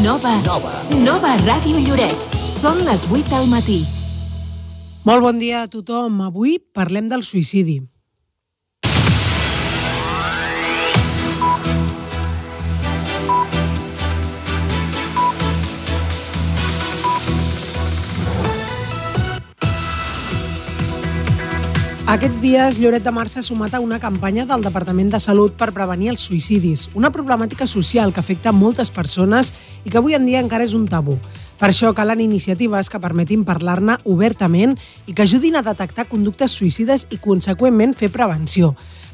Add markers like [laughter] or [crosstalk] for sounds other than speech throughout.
Nova. Nova. Nova Ràdio Lloret. Són les 8 del matí. Molt bon dia a tothom. Avui parlem del suïcidi. Aquests dies, Lloret de Mar s'ha sumat a una campanya del Departament de Salut per prevenir els suïcidis, una problemàtica social que afecta moltes persones i que avui en dia encara és un tabú. Per això calen iniciatives que permetin parlar-ne obertament i que ajudin a detectar conductes suïcides i, conseqüentment, fer prevenció.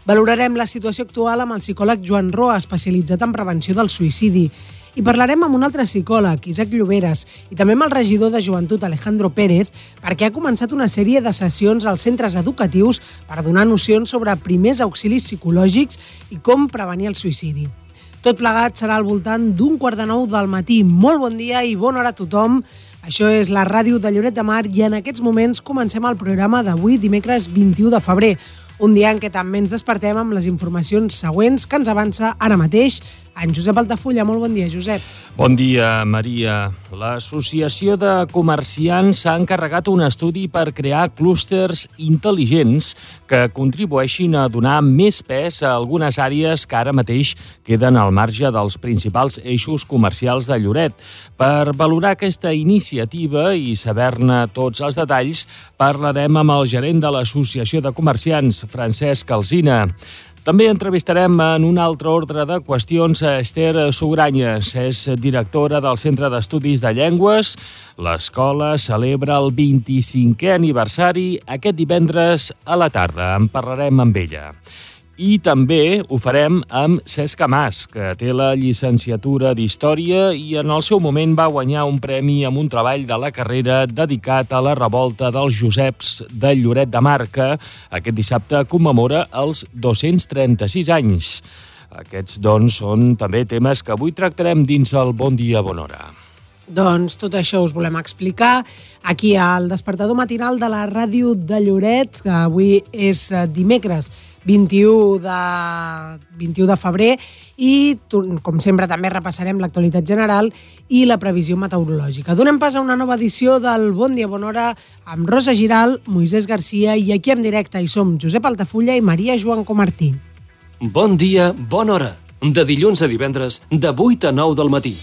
Valorarem la situació actual amb el psicòleg Joan Roa, especialitzat en prevenció del suïcidi, i parlarem amb un altre psicòleg, Isaac Lloberes, i també amb el regidor de Joventut, Alejandro Pérez, perquè ha començat una sèrie de sessions als centres educatius per donar nocions sobre primers auxilis psicològics i com prevenir el suïcidi. Tot plegat serà al voltant d'un quart de nou del matí. Molt bon dia i bona hora a tothom. Això és la ràdio de Lloret de Mar i en aquests moments comencem el programa d'avui, dimecres 21 de febrer, un dia en què també ens despertem amb les informacions següents que ens avança ara mateix en Josep Altafulla. Molt bon dia, Josep. Bon dia, Maria. L'Associació de Comerciants s'ha encarregat un estudi per crear clústers intel·ligents que contribueixin a donar més pes a algunes àrees que ara mateix queden al marge dels principals eixos comercials de Lloret. Per valorar aquesta iniciativa i saber-ne tots els detalls, parlarem amb el gerent de l'Associació de Comerciants, Francesc Alzina. També entrevistarem en un altre ordre de qüestions a Esther Sugranyes. És directora del Centre d'Estudis de Llengües. L'escola celebra el 25è aniversari aquest divendres a la tarda. En parlarem amb ella. I també ho farem amb Cesc Mas, que té la llicenciatura d'Història i en el seu moment va guanyar un premi amb un treball de la carrera dedicat a la revolta dels Joseps de Lloret de Mar, que aquest dissabte commemora els 236 anys. Aquests, doncs, són també temes que avui tractarem dins el Bon Dia, Bona Hora. Doncs tot això us volem explicar aquí al despertador matinal de la ràdio de Lloret, que avui és eh, dimecres 21 de, 21 de febrer i, com sempre, també repassarem l'actualitat general i la previsió meteorològica. Donem pas a una nova edició del Bon Dia, Bona Hora amb Rosa Giral, Moisès Garcia i aquí en directe hi som Josep Altafulla i Maria Joan Comartí. Bon dia, bona hora. De dilluns a divendres, de 8 a 9 del matí.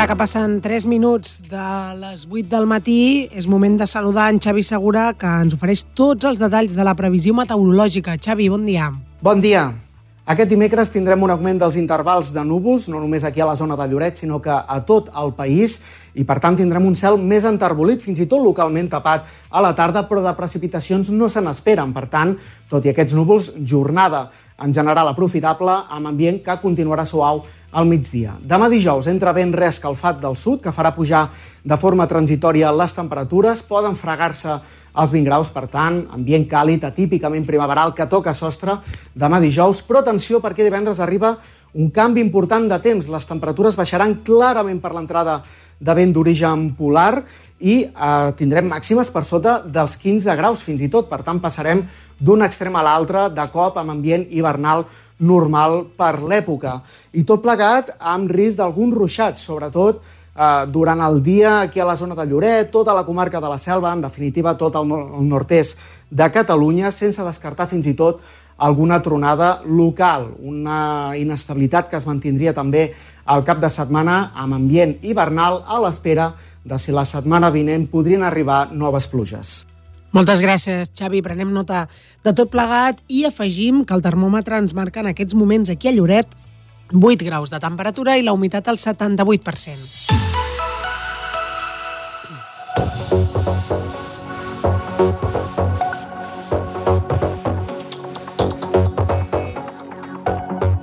Ara que passen 3 minuts de les 8 del matí, és moment de saludar en Xavi Segura, que ens ofereix tots els detalls de la previsió meteorològica. Xavi, bon dia. Bon dia. Aquest dimecres tindrem un augment dels intervals de núvols, no només aquí a la zona de Lloret, sinó que a tot el país, i per tant tindrem un cel més enterbolit, fins i tot localment tapat a la tarda, però de precipitacions no se n'esperen. Per tant, tot i aquests núvols, jornada en general aprofitable, amb ambient que continuarà suau al migdia. Demà dijous entra vent reescalfat del sud, que farà pujar de forma transitòria les temperatures, poden fregar-se els 20 graus, per tant, ambient càlid, atípicament primaveral, que toca sostre demà dijous, però atenció perquè divendres arriba un canvi important de temps. Les temperatures baixaran clarament per l'entrada de vent d'origen polar i eh, tindrem màximes per sota dels 15 graus fins i tot. Per tant, passarem d'un extrem a l'altre de cop amb ambient hivernal normal per l'època. I tot plegat amb risc d'alguns ruixats, sobretot eh, durant el dia aquí a la zona de Lloret, tota la comarca de la Selva, en definitiva tot el, nor el nord-est de Catalunya, sense descartar fins i tot alguna tronada local, una inestabilitat que es mantindria també al cap de setmana amb ambient hivernal a l'espera de si la setmana vinent podrien arribar noves pluges. Moltes gràcies, Xavi. Prenem nota de tot plegat i afegim que el termòmetre ens marca en aquests moments aquí a Lloret 8 graus de temperatura i la humitat al 78%.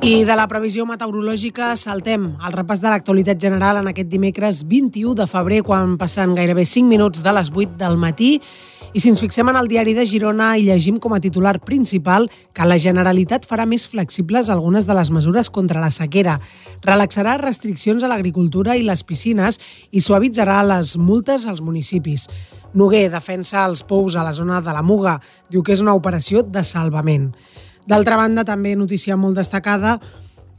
I de la previsió meteorològica saltem al repàs de l'actualitat general en aquest dimecres 21 de febrer, quan passen gairebé 5 minuts de les 8 del matí I si ens fixem en el diari de Girona i llegim com a titular principal que la Generalitat farà més flexibles algunes de les mesures contra la sequera, relaxarà restriccions a l'agricultura i les piscines i suavitzarà les multes als municipis. Noguer defensa els pous a la zona de la Muga, diu que és una operació de salvament. D'altra banda, també notícia molt destacada,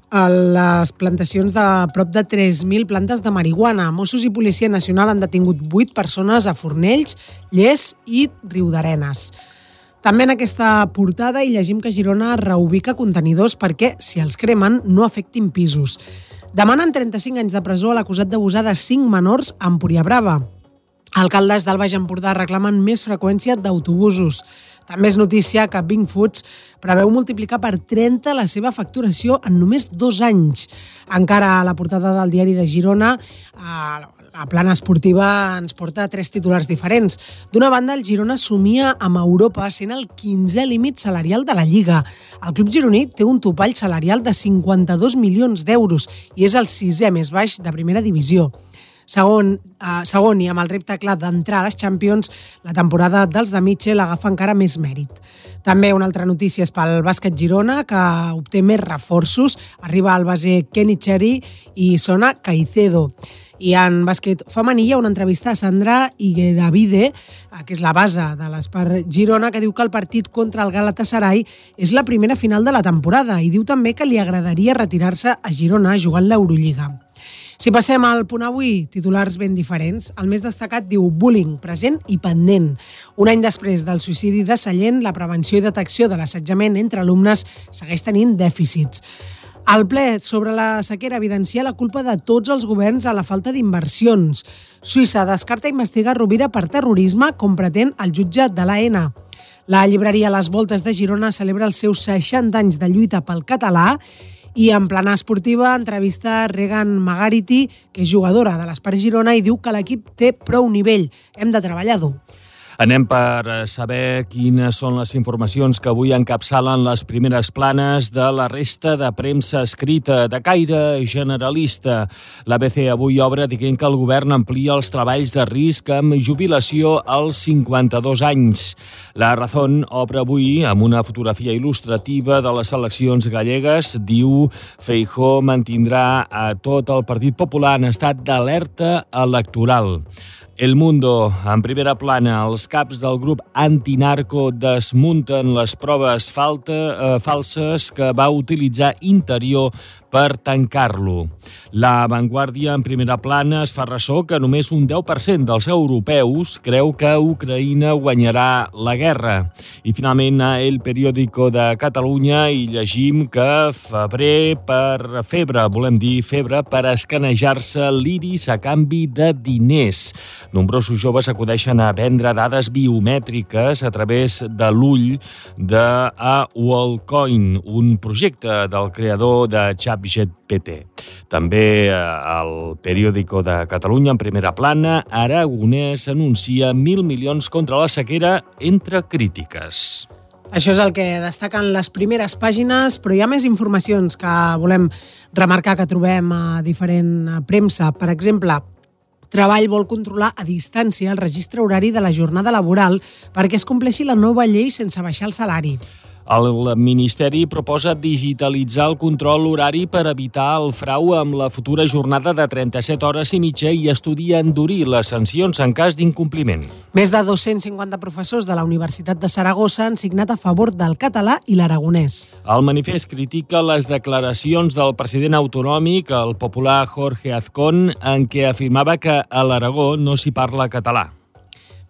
a les plantacions de prop de 3.000 plantes de marihuana. Mossos i Policia Nacional han detingut 8 persones a Fornells, Lles i Riudarenes. També en aquesta portada hi llegim que Girona reubica contenidors perquè, si els cremen, no afectin pisos. Demanen 35 anys de presó a l'acusat d'abusar de 5 menors a Empúria Brava. Alcaldes del Baix Empordà reclamen més freqüència d'autobusos. També és notícia que Bing Foods preveu multiplicar per 30 la seva facturació en només dos anys. Encara a la portada del diari de Girona, la plana esportiva ens porta tres titulars diferents. D'una banda, el Girona somia amb Europa sent el 15è límit salarial de la Lliga. El club gironí té un topall salarial de 52 milions d'euros i és el sisè més baix de primera divisió. Segon, eh, segon i amb el repte clar d'entrar a les Champions, la temporada dels de Mitchell agafa encara més mèrit. També una altra notícia és pel bàsquet Girona, que obté més reforços. Arriba al base Kenny Cherry i sona Caicedo. I en bàsquet femení hi ha una entrevista a Sandra Igueravide, eh, que és la base de l'Espar Girona, que diu que el partit contra el Galatasaray és la primera final de la temporada i diu també que li agradaria retirar-se a Girona jugant l'Eurolliga. Si passem al punt avui, titulars ben diferents, el més destacat diu bullying, present i pendent. Un any després del suïcidi de Sallent, la prevenció i detecció de l'assetjament entre alumnes segueix tenint dèficits. El ple sobre la sequera evidencia la culpa de tots els governs a la falta d'inversions. Suïssa descarta investigar Rovira per terrorisme com pretén el jutge de l'AENA. La llibreria Les Voltes de Girona celebra els seus 60 anys de lluita pel català i en plana esportiva entrevista Regan Magarity, que és jugadora de l'Espart Girona i diu que l'equip té prou nivell. Hem de treballar dur. Anem per eh, saber quines són les informacions que avui encapçalen les primeres planes de la resta de premsa escrita de caire generalista. L'ABC avui obre dient que el govern amplia els treballs de risc amb jubilació als 52 anys. La Razón obre avui amb una fotografia il·lustrativa de les eleccions gallegues. Diu Feijó mantindrà a tot el Partit Popular en estat d'alerta electoral. El Mundo, en primera plana, els caps del grup antinarco desmunten les proves falta, eh, falses que va utilitzar Interior per tancar-lo. La Vanguardia, en primera plana, es fa ressò que només un 10% dels europeus creu que Ucraïna guanyarà la guerra. I finalment, a El Periódico de Catalunya hi llegim que febrer per febre, volem dir febre, per escanejar-se l'iris a canvi de diners. Nombrosos joves acudeixen a vendre dades biomètriques a través de l'ull de A Wallcoin, un projecte del creador de ChatGPT. També al eh, periòdico de Catalunya, en primera plana, Aragonès anuncia mil milions contra la sequera entre crítiques. Això és el que destaquen les primeres pàgines, però hi ha més informacions que volem remarcar que trobem a diferent premsa. Per exemple, Treball vol controlar a distància el registre horari de la jornada laboral perquè es compleixi la nova llei sense baixar el salari. El Ministeri proposa digitalitzar el control horari per evitar el frau amb la futura jornada de 37 hores i mitja i estudia endurir les sancions en cas d'incompliment. Més de 250 professors de la Universitat de Saragossa han signat a favor del català i l'aragonès. El manifest critica les declaracions del president autonòmic, el popular Jorge Azcón, en què afirmava que a l'Aragó no s'hi parla català.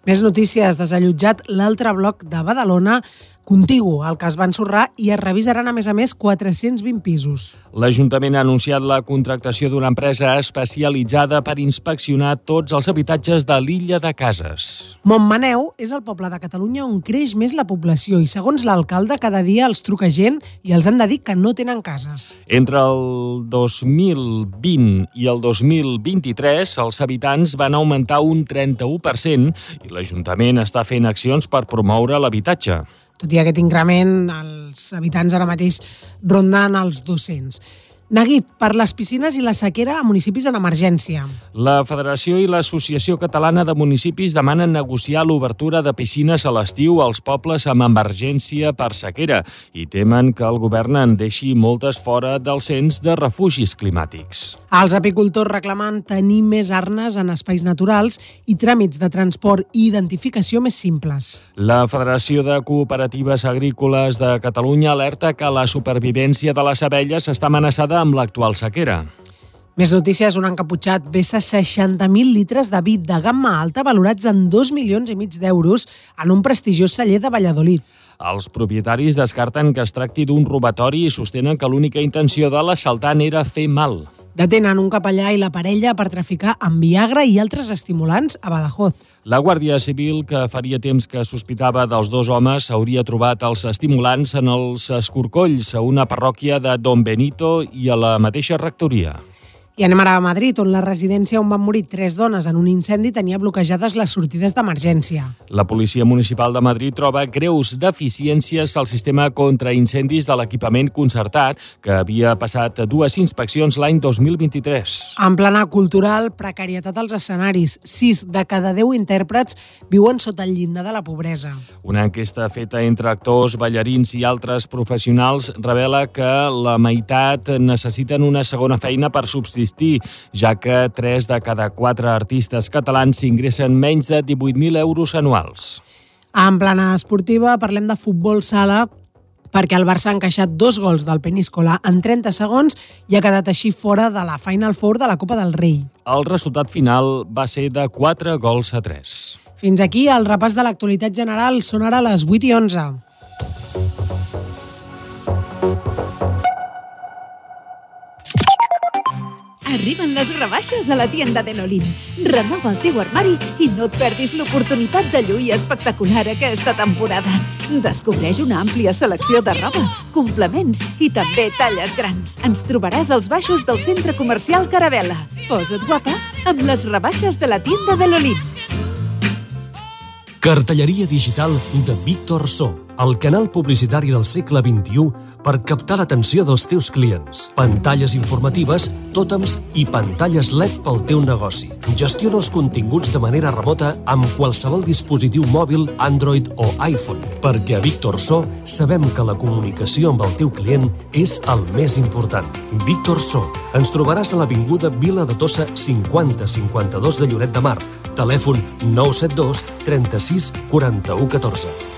Més notícies. Desallotjat l'altre bloc de Badalona contigu al que es va ensorrar i es revisaran, a més a més, 420 pisos. L'Ajuntament ha anunciat la contractació d'una empresa especialitzada per inspeccionar tots els habitatges de l'illa de Cases. Montmaneu és el poble de Catalunya on creix més la població i, segons l'alcalde, cada dia els truca gent i els han de dir que no tenen cases. Entre el 2020 i el 2023, els habitants van augmentar un 31% i l'Ajuntament està fent accions per promoure l'habitatge tot i aquest increment, els habitants ara mateix rondan els 200. Neguit per les piscines i la sequera a municipis en emergència. La Federació i l'Associació Catalana de Municipis demanen negociar l'obertura de piscines a l'estiu als pobles amb emergència per sequera i temen que el govern en deixi moltes fora del cens de refugis climàtics. Els apicultors reclamen tenir més arnes en espais naturals i tràmits de transport i identificació més simples. La Federació de Cooperatives Agrícoles de Catalunya alerta que la supervivència de les abelles està amenaçada amb l'actual sequera. Més notícies, un encaputxat vessa 60.000 litres de vi de gamma alta valorats en 2 milions i mig d'euros en un prestigiós celler de Valladolid. Els propietaris descarten que es tracti d'un robatori i sostenen que l'única intenció de l'assaltant era fer mal. Detenen un capellà i la parella per traficar amb Viagra i altres estimulants a Badajoz. La Guàrdia Civil, que faria temps que sospitava dels dos homes, hauria trobat els estimulants en els escorcolls a una parròquia de Don Benito i a la mateixa rectoria. I anem ara a Madrid, on la residència on van morir tres dones en un incendi tenia bloquejades les sortides d'emergència. La Policia Municipal de Madrid troba greus deficiències al sistema contra incendis de l'equipament concertat, que havia passat dues inspeccions l'any 2023. En plana cultural, precarietat als escenaris. Sis de cada deu intèrprets viuen sota el llindar de la pobresa. Una enquesta feta entre actors, ballarins i altres professionals revela que la meitat necessiten una segona feina per subsistir existir, ja que 3 de cada 4 artistes catalans ingressen menys de 18.000 euros anuals. En plana esportiva parlem de futbol sala perquè el Barça ha encaixat dos gols del Peníscola en 30 segons i ha quedat així fora de la Final Four de la Copa del Rei. El resultat final va ser de 4 gols a 3. Fins aquí el repàs de l'actualitat general. Són ara les 8 i 11. Arriben les rebaixes a la tienda de l'Olim. Renova el teu armari i no et perdis l'oportunitat de lluir espectacular aquesta temporada. Descobreix una àmplia selecció de roba, complements i també talles grans. Ens trobaràs als baixos del centre comercial Caravela. Posa't guapa amb les rebaixes de la tienda de l'Olim. Cartelleria digital de Víctor So, el canal publicitari del segle XXI per captar l'atenció dels teus clients. Pantalles informatives, tòtems i pantalles LED pel teu negoci. Gestiona els continguts de manera remota amb qualsevol dispositiu mòbil, Android o iPhone, perquè a Víctor So sabem que la comunicació amb el teu client és el més important. Víctor So. Ens trobaràs a l'Avinguda Vila de Tossa 5052 de Lloret de Mar. Telèfon 972 36 41 14.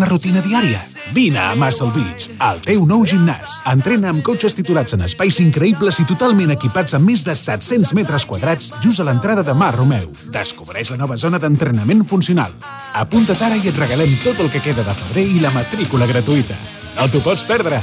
la rutina diària? Vine a Muscle Beach, el teu nou gimnàs. Entrena amb cotxes titulats en espais increïbles i totalment equipats amb més de 700 metres quadrats just a l'entrada de Mar Romeu. Descobreix la nova zona d'entrenament funcional. Apunta't ara i et regalem tot el que queda de febrer i la matrícula gratuïta. No t'ho pots perdre.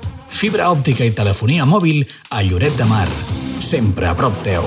Fibra òptica i telefonia mòbil a Lloret de Mar. Sempre a prop teu.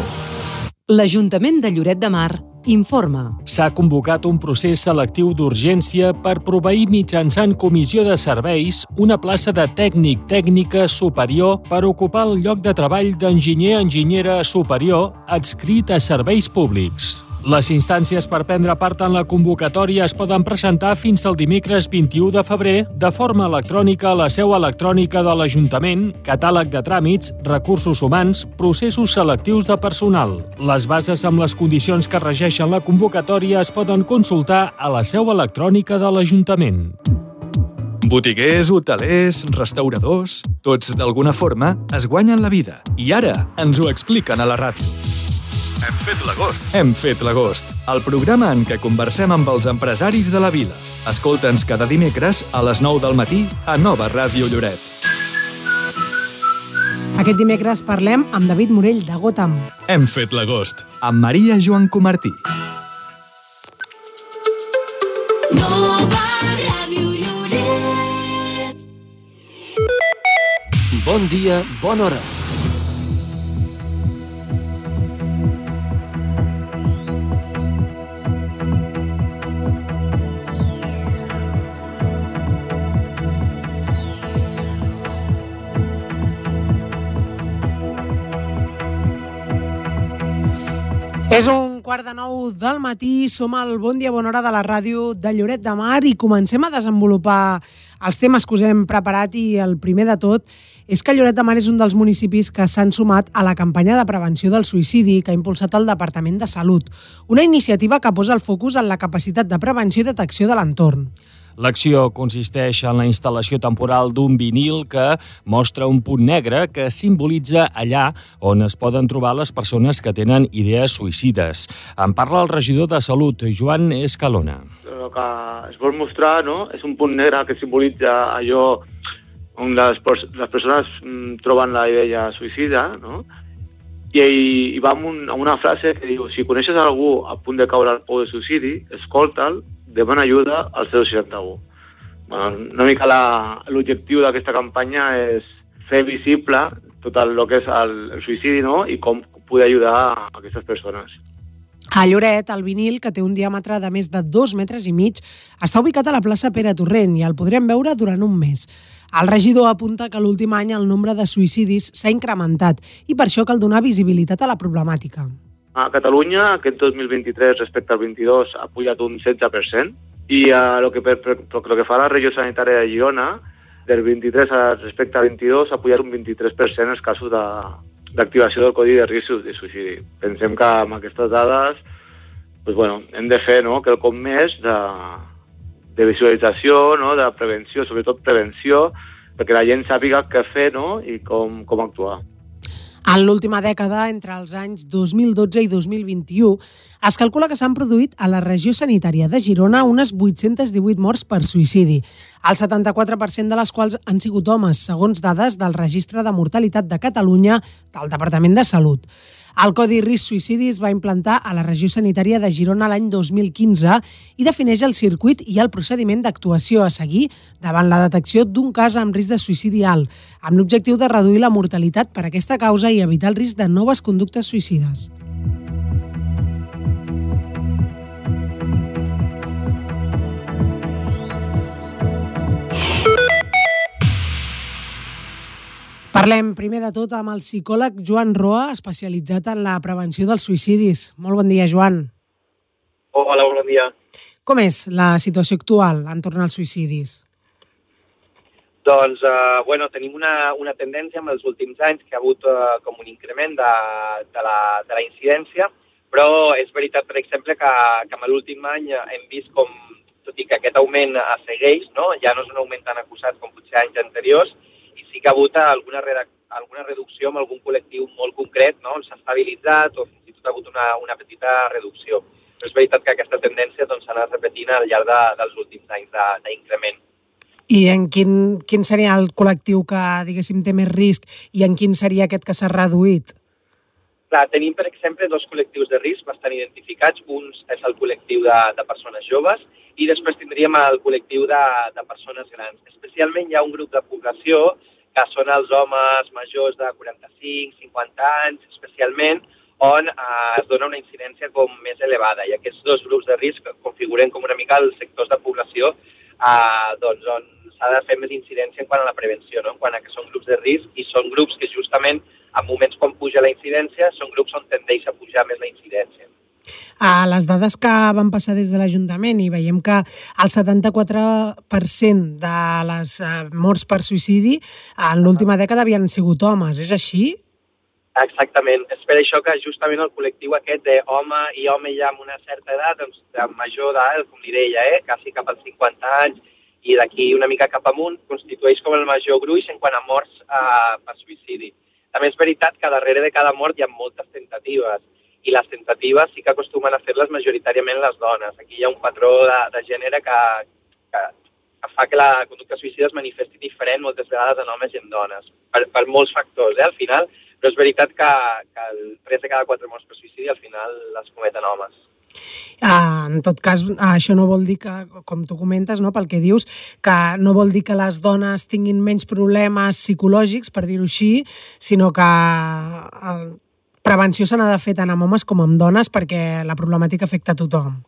L'Ajuntament de Lloret de Mar informa. S'ha convocat un procés selectiu d'urgència per proveir mitjançant comissió de serveis una plaça de tècnic tècnica superior per ocupar el lloc de treball d'enginyer-enginyera superior adscrit a serveis públics. Les instàncies per prendre part en la convocatòria es poden presentar fins al dimecres 21 de febrer de forma electrònica a la seu electrònica de l'Ajuntament, catàleg de tràmits, recursos humans, processos selectius de personal. Les bases amb les condicions que regeixen la convocatòria es poden consultar a la seu electrònica de l'Ajuntament. Botiguers, hotelers, restauradors... Tots, d'alguna forma, es guanyen la vida. I ara ens ho expliquen a la ràdio. Hem fet l'agost. Hem fet l'agost, el programa en què conversem amb els empresaris de la vila. Escolta'ns cada dimecres a les 9 del matí a Nova Ràdio Lloret. Aquest dimecres parlem amb David Morell, de Gotham. Hem fet l'agost, amb Maria Joan Comartí. Bon dia, bona hora. És un quart de nou del matí, som al Bon Dia Bona Hora de la ràdio de Lloret de Mar i comencem a desenvolupar els temes que us hem preparat i el primer de tot és que Lloret de Mar és un dels municipis que s'han sumat a la campanya de prevenció del suïcidi que ha impulsat el Departament de Salut, una iniciativa que posa el focus en la capacitat de prevenció i detecció de l'entorn. L'acció consisteix en la instal·lació temporal d'un vinil que mostra un punt negre que simbolitza allà on es poden trobar les persones que tenen idees suïcides. En parla el regidor de Salut, Joan Escalona. El que es vol mostrar no, és un punt negre que simbolitza allò on les, les persones mm, troben la idea suïcida, no? I, i va amb, un, amb una frase que diu si coneixes algú a punt de caure al pou de suïcidi, escolta'l demana ajuda al 061. Bueno, una mica l'objectiu d'aquesta campanya és fer visible tot el, el que és el, el suïcidi no? i com poder ajudar a aquestes persones. A Lloret, el vinil, que té un diàmetre de més de dos metres i mig, està ubicat a la plaça Pere Torrent i el podrem veure durant un mes. El regidor apunta que l'últim any el nombre de suïcidis s'ha incrementat i per això cal donar visibilitat a la problemàtica. A Catalunya, aquest 2023 respecte al 22 ha pujat un 16%, i uh, lo, que per, per, per, lo que fa la regió sanitària de Girona, del 23 respecte al 22 ha pujat un 23% els casos d'activació de, del codi de risc de suïcidi. Pensem que amb aquestes dades pues, bueno, hem de fer no, quelcom més de, de visualització, no, de prevenció, sobretot prevenció, perquè la gent sàpiga què fer no, i com, com actuar. En l'última dècada, entre els anys 2012 i 2021, es calcula que s'han produït a la regió sanitària de Girona unes 818 morts per suïcidi, el 74% de les quals han sigut homes, segons dades del Registre de Mortalitat de Catalunya del Departament de Salut. El Codi Risc Suïcidi es va implantar a la regió sanitària de Girona l'any 2015 i defineix el circuit i el procediment d'actuació a seguir davant la detecció d'un cas amb risc de suïcidi alt, amb l'objectiu de reduir la mortalitat per aquesta causa i evitar el risc de noves conductes suïcides. Parlem primer de tot amb el psicòleg Joan Roa, especialitzat en la prevenció dels suïcidis. Molt bon dia, Joan. Hola, bon dia. Com és la situació actual entorn als suïcidis? Doncs, eh, bueno, tenim una, una tendència en els últims anys que ha hagut eh, com un increment de, de, la, de la incidència, però és veritat, per exemple, que, que en l'últim any hem vist com, tot i que aquest augment segueix, no? ja no és un augment tan acusat com potser anys anteriors, sí que ha hagut alguna, alguna reducció en algun col·lectiu molt concret, no? s'ha estabilitzat o fins i tot ha hagut una, una petita reducció. Però és veritat que aquesta tendència doncs, s'ha doncs, anat repetint al llarg de, dels últims anys d'increment. I en quin, quin seria el col·lectiu que, diguéssim, té més risc i en quin seria aquest que s'ha reduït? Clar, tenim, per exemple, dos col·lectius de risc bastant identificats. Un és el col·lectiu de, de persones joves i després tindríem el col·lectiu de, de persones grans. Especialment hi ha un grup de població que són els homes majors de 45-50 anys, especialment, on eh, es dona una incidència com més elevada. I aquests dos grups de risc configuren com una mica els sectors de població eh, doncs, on s'ha de fer més incidència en quant a la prevenció, no? en quant a que són grups de risc i són grups que justament en moments quan puja la incidència són grups on tendeix a pujar més la incidència. A les dades que van passar des de l'Ajuntament i veiem que el 74% de les eh, morts per suïcidi en l'última dècada havien sigut homes. És així? Exactament. És per això que justament el col·lectiu aquest d'home i home ja amb una certa edat, doncs, de major edat, com li deia, eh, quasi cap als 50 anys, i d'aquí una mica cap amunt constitueix com el major gruix en quant a morts eh, per suïcidi. També és veritat que darrere de cada mort hi ha moltes tentatives i les tentatives sí que acostumen a fer-les majoritàriament les dones. Aquí hi ha un patró de, de gènere que, que, que fa que la conducta suïcida es manifesti diferent moltes vegades en homes i en dones, per, per molts factors, eh, al final, però és veritat que, que el 3 de cada 4 morts per suïcidi al final les cometen homes. Uh, en tot cas, això no vol dir que, com tu comentes, no, pel que dius, que no vol dir que les dones tinguin menys problemes psicològics, per dir-ho així, sinó que el, prevenció se n'ha de fer tant amb homes com amb dones perquè la problemàtica afecta a tothom.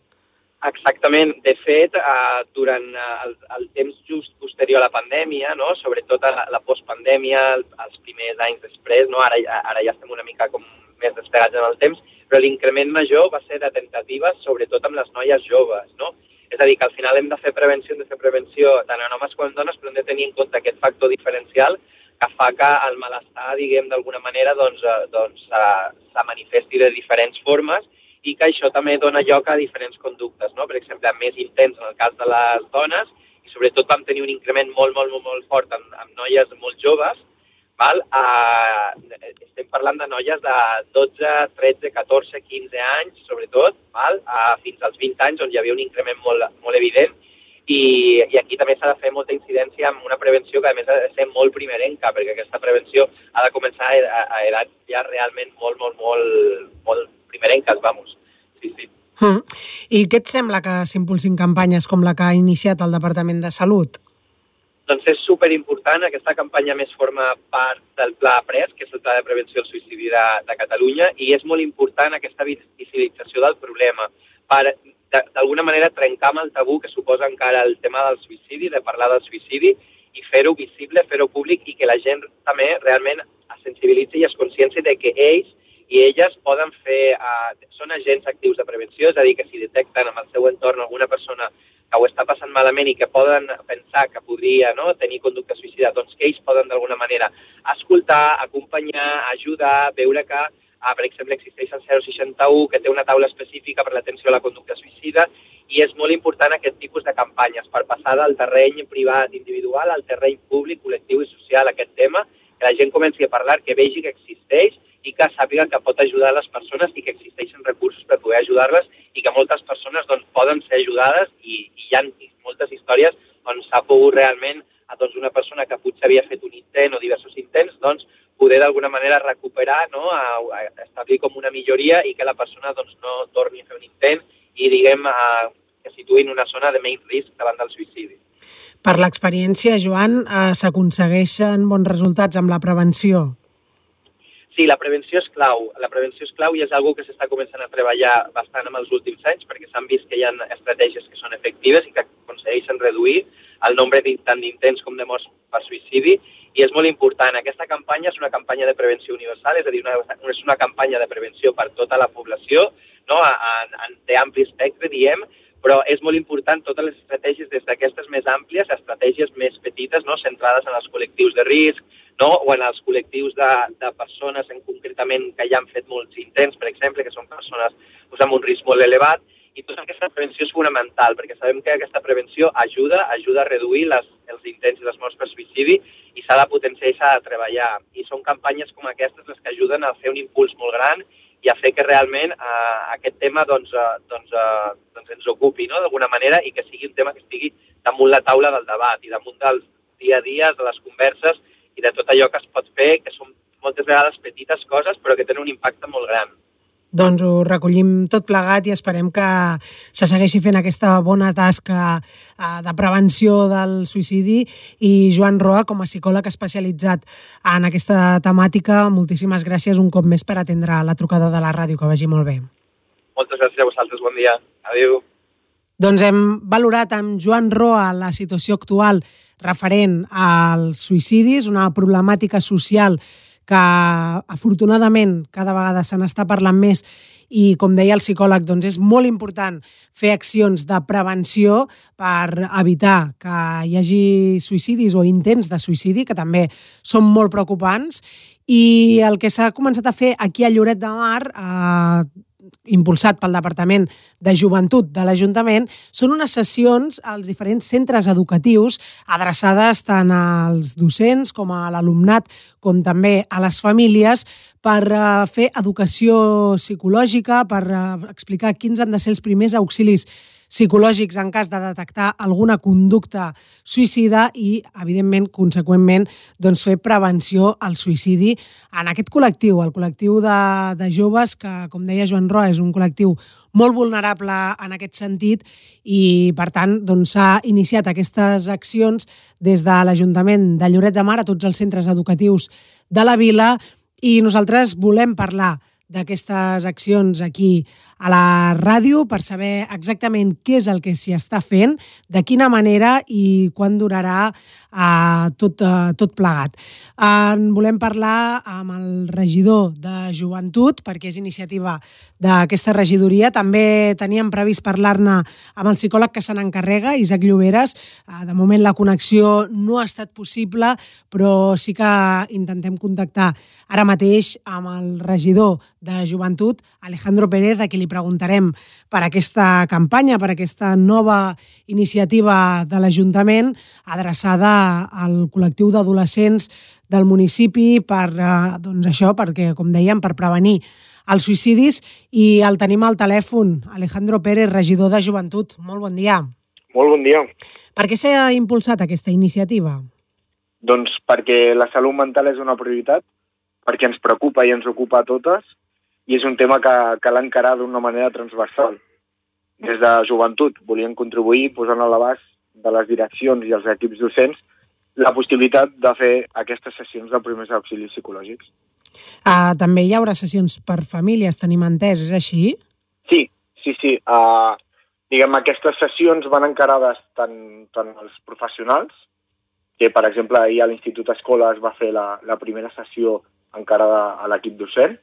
Exactament. De fet, eh, durant el, el temps just posterior a la pandèmia, no? sobretot a la, la postpandèmia, els primers anys després, no? ara, ara ja estem una mica com més despegats en el temps, però l'increment major va ser de tentatives, sobretot amb les noies joves. No? És a dir, que al final hem de fer prevenció, hem de fer prevenció tant en homes com en dones, però hem de tenir en compte aquest factor diferencial que fa que el malestar, diguem, d'alguna manera, doncs, eh, doncs eh, se manifesti de diferents formes i que això també dona lloc a diferents conductes, no? Per exemple, més intens en el cas de les dones i sobretot vam tenir un increment molt, molt, molt, molt fort amb, amb noies molt joves, val? Uh, estem parlant de noies de 12, 13, 14, 15 anys, sobretot, val? Uh, fins als 20 anys, on hi havia un increment molt, molt evident, i, i aquí també s'ha de fer molta incidència amb una prevenció que a més ha de ser molt primerenca, perquè aquesta prevenció ha de començar a, a edats ja realment molt, molt, molt, molt primerenques, vamos. Sí, sí. Mm. I què et sembla que s'impulsin campanyes com la que ha iniciat el Departament de Salut? Doncs és superimportant. Aquesta campanya més forma part del Pla PRES, que és el Pla de Prevenció del Suïcidi de, de Catalunya, i és molt important aquesta visibilització del problema per d'alguna manera trencar amb el tabú que suposa encara el tema del suïcidi, de parlar del suïcidi i fer-ho visible, fer-ho públic i que la gent també realment es sensibilitzi i es conscienci de que ells i elles poden fer, uh, són agents actius de prevenció, és a dir, que si detecten en el seu entorn alguna persona que ho està passant malament i que poden pensar que podria no, tenir conducta suïcida, doncs que ells poden d'alguna manera escoltar, acompanyar, ajudar, veure que Ah, per exemple, existeix el 061, que té una taula específica per l'atenció a la conducta suïcida, i és molt important aquest tipus de campanyes per passar del terreny privat individual al terreny públic, col·lectiu i social aquest tema, que la gent comenci a parlar, que vegi que existeix i que sàpiga que pot ajudar les persones i que existeixen recursos per poder ajudar-les i que moltes persones doncs, poden ser ajudades i, i hi ha moltes històries on s'ha pogut realment a doncs, una persona que potser havia fet un intent o diversos intents, doncs poder d'alguna manera recuperar, no? a, a establir com una milloria i que la persona doncs, no torni a fer un intent i, diguem, a, que situï en una zona de menys risc davant del suïcidi. Per l'experiència, Joan, eh, s'aconsegueixen bons resultats amb la prevenció? Sí, la prevenció és clau. La prevenció és clau i és algo que s'està començant a treballar bastant en els últims anys perquè s'han vist que hi ha estratègies que són efectives i que aconsegueixen reduir el nombre tant d'intents com de morts per suïcidi i és molt important. Aquesta campanya és una campanya de prevenció universal, és a dir, una, és una campanya de prevenció per tota la població, no? en, en, d'ampli espectre, diem, però és molt important totes les estratègies des d'aquestes més àmplies a estratègies més petites, no? centrades en els col·lectius de risc, no? o en els col·lectius de, de persones en concretament que ja han fet molts intents, per exemple, que són persones pues, amb un risc molt elevat, i tota aquesta prevenció és fonamental, perquè sabem que aquesta prevenció ajuda, ajuda a reduir les, els intents i les morts per suïcidi i s'ha de potenciar i s'ha de treballar. I són campanyes com aquestes les que ajuden a fer un impuls molt gran i a fer que realment eh, aquest tema doncs, eh, doncs, eh, doncs ens ocupi no? d'alguna manera i que sigui un tema que estigui damunt la taula del debat i damunt del dia a dia, de les converses i de tot allò que es pot fer, que són moltes vegades petites coses però que tenen un impacte molt gran. Doncs ho recollim tot plegat i esperem que se segueixi fent aquesta bona tasca eh, de prevenció del suïcidi i Joan Roa, com a psicòleg especialitzat en aquesta temàtica, moltíssimes gràcies un cop més per atendre la trucada de la ràdio, que vagi molt bé. Moltes gràcies a vosaltres, bon dia. Adéu. Doncs hem valorat amb Joan Roa la situació actual referent als suïcidis, una problemàtica social que afortunadament cada vegada se n'està parlant més i, com deia el psicòleg, doncs és molt important fer accions de prevenció per evitar que hi hagi suïcidis o intents de suïcidi, que també són molt preocupants, i el que s'ha començat a fer aquí a Lloret de Mar, eh, impulsat pel Departament de Joventut de l'Ajuntament, són unes sessions als diferents centres educatius adreçades tant als docents com a l'alumnat com també a les famílies per uh, fer educació psicològica, per uh, explicar quins han de ser els primers auxilis psicològics en cas de detectar alguna conducta suïcida i, evidentment, conseqüentment, doncs, fer prevenció al suïcidi en aquest col·lectiu, el col·lectiu de, de joves que, com deia Joan Roa, és un col·lectiu molt vulnerable en aquest sentit i, per tant, doncs, s'ha doncs, iniciat aquestes accions des de l'Ajuntament de Lloret de Mar a tots els centres educatius de la vila i nosaltres volem parlar d'aquestes accions aquí a la ràdio per saber exactament què és el que s'hi està fent, de quina manera i quan durarà uh, tot, uh, tot plegat. En volem parlar amb el regidor de Joventut, perquè és iniciativa d'aquesta regidoria. També teníem previst parlar-ne amb el psicòleg que se n'encarrega, Isaac Lloberes. Uh, de moment la connexió no ha estat possible, però sí que intentem contactar ara mateix amb el regidor de Joventut, Alejandro Pérez, a qui li li preguntarem per aquesta campanya, per aquesta nova iniciativa de l'Ajuntament adreçada al col·lectiu d'adolescents del municipi per, eh, doncs això, perquè, com dèiem, per prevenir els suïcidis i el tenim al telèfon, Alejandro Pérez, regidor de Joventut. Molt bon dia. Molt bon dia. Per què s'ha impulsat aquesta iniciativa? Doncs perquè la salut mental és una prioritat, perquè ens preocupa i ens ocupa a totes i és un tema que cal encarar d'una manera transversal. Des de joventut volien contribuir posant a l'abast de les direccions i els equips docents la possibilitat de fer aquestes sessions de primers auxilis psicològics. Uh, també hi haurà sessions per famílies, tenim entès, és així? Sí, sí, sí. Uh, diguem, aquestes sessions van encarades tant, tant als professionals, que per exemple ahir a l'Institut Escola es va fer la, la primera sessió encarada a l'equip docent,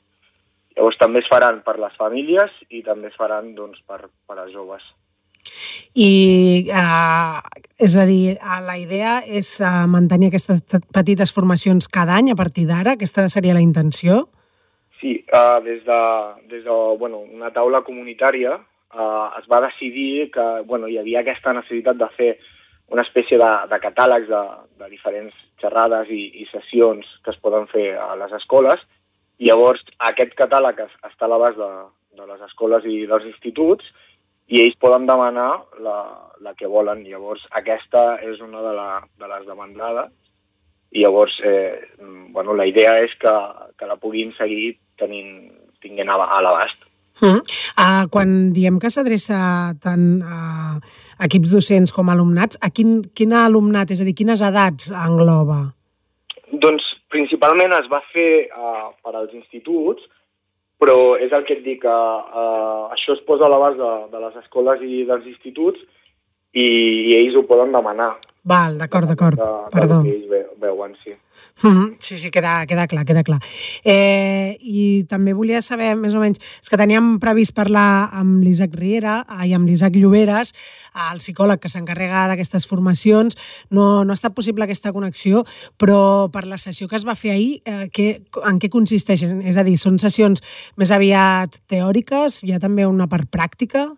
Llavors també es faran per les famílies i també es faran doncs, per, per als joves. I, uh, és a dir, uh, la idea és uh, mantenir aquestes petites formacions cada any a partir d'ara? Aquesta seria la intenció? Sí, uh, des de, des de bueno, una taula comunitària uh, es va decidir que bueno, hi havia aquesta necessitat de fer una espècie de, de catàlegs de, de diferents xerrades i, i sessions que es poden fer a les escoles Llavors, aquest catàleg està a l'abast de, de les escoles i dels instituts i ells poden demanar la, la que volen. Llavors, aquesta és una de, la, de les demandades i llavors, eh, bueno, la idea és que, que la puguin seguir tenint, tinguent a, a l'abast. Mm. Uh, quan diem que s'adreça tant a equips docents com a alumnats, a quin, quin alumnat, és a dir, quines edats engloba? Doncs principalment es va fer uh, per als instituts, però és el que et dic, uh, uh, això es posa a l'abast de, de les escoles i dels instituts i, i ells ho poden demanar. Val, d'acord, d'acord, perdó. Que ells veuen, sí. Mm -hmm. Sí, sí, queda, queda clar, queda clar. Eh, I també volia saber, més o menys, és que teníem previst parlar amb l'Isaac Riera i amb l'Isaac Lloberes, el psicòleg que s'encarrega d'aquestes formacions. No, no ha estat possible aquesta connexió, però per la sessió que es va fer ahir, eh, que, en què consisteix? És a dir, són sessions més aviat teòriques? Hi ha també una part pràctica?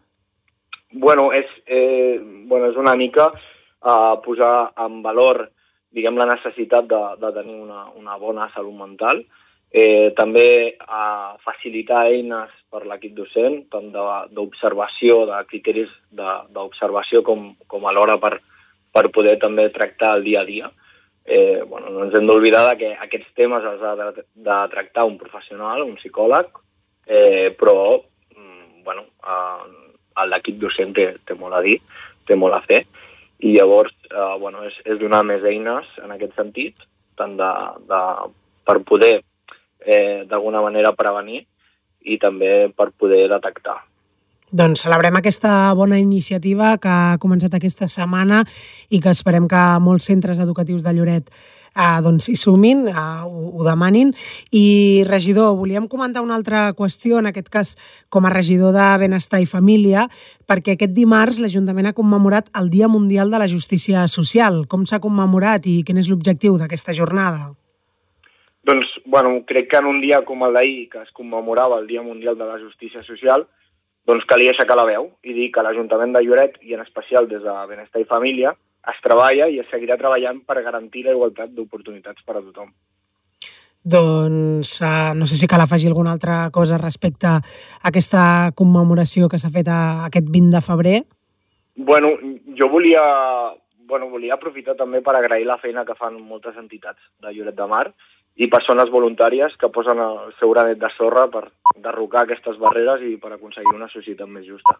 Bueno, és, eh, bueno, és una mica eh, posar en valor diguem, la necessitat de, de tenir una, una bona salut mental, eh, també a facilitar eines per l'equip docent, tant d'observació, de, de criteris d'observació com, com alhora per, per poder també tractar el dia a dia. Eh, bueno, no ens hem d'oblidar que aquests temes els ha de, de tractar un professional, un psicòleg, eh, però mm, bueno, eh, l'equip docent té, té molt a dir, té molt a fer i llavors eh, bueno, és, és donar més eines en aquest sentit, tant de, de, per poder eh, d'alguna manera prevenir i també per poder detectar. Doncs celebrem aquesta bona iniciativa que ha començat aquesta setmana i que esperem que molts centres educatius de Lloret eh, doncs hi sumin, eh, ho, ho demanin. I, regidor, volíem comentar una altra qüestió, en aquest cas com a regidor de Benestar i Família, perquè aquest dimarts l'Ajuntament ha commemorat el Dia Mundial de la Justícia Social. Com s'ha commemorat i quin és l'objectiu d'aquesta jornada? Doncs, bueno, crec que en un dia com el d'ahir, que es commemorava el Dia Mundial de la Justícia Social, doncs calia aixecar la veu i dir que l'Ajuntament de Lloret, i en especial des de Benestar i Família, es treballa i es seguirà treballant per garantir la igualtat d'oportunitats per a tothom. Doncs uh, no sé si cal afegir alguna altra cosa respecte a aquesta commemoració que s'ha fet a, aquest 20 de febrer. Bueno, jo volia, bueno, volia aprofitar també per agrair la feina que fan moltes entitats de Lloret de Mar i persones voluntàries que posen el seu granet de sorra per derrocar aquestes barreres i per aconseguir una societat més justa.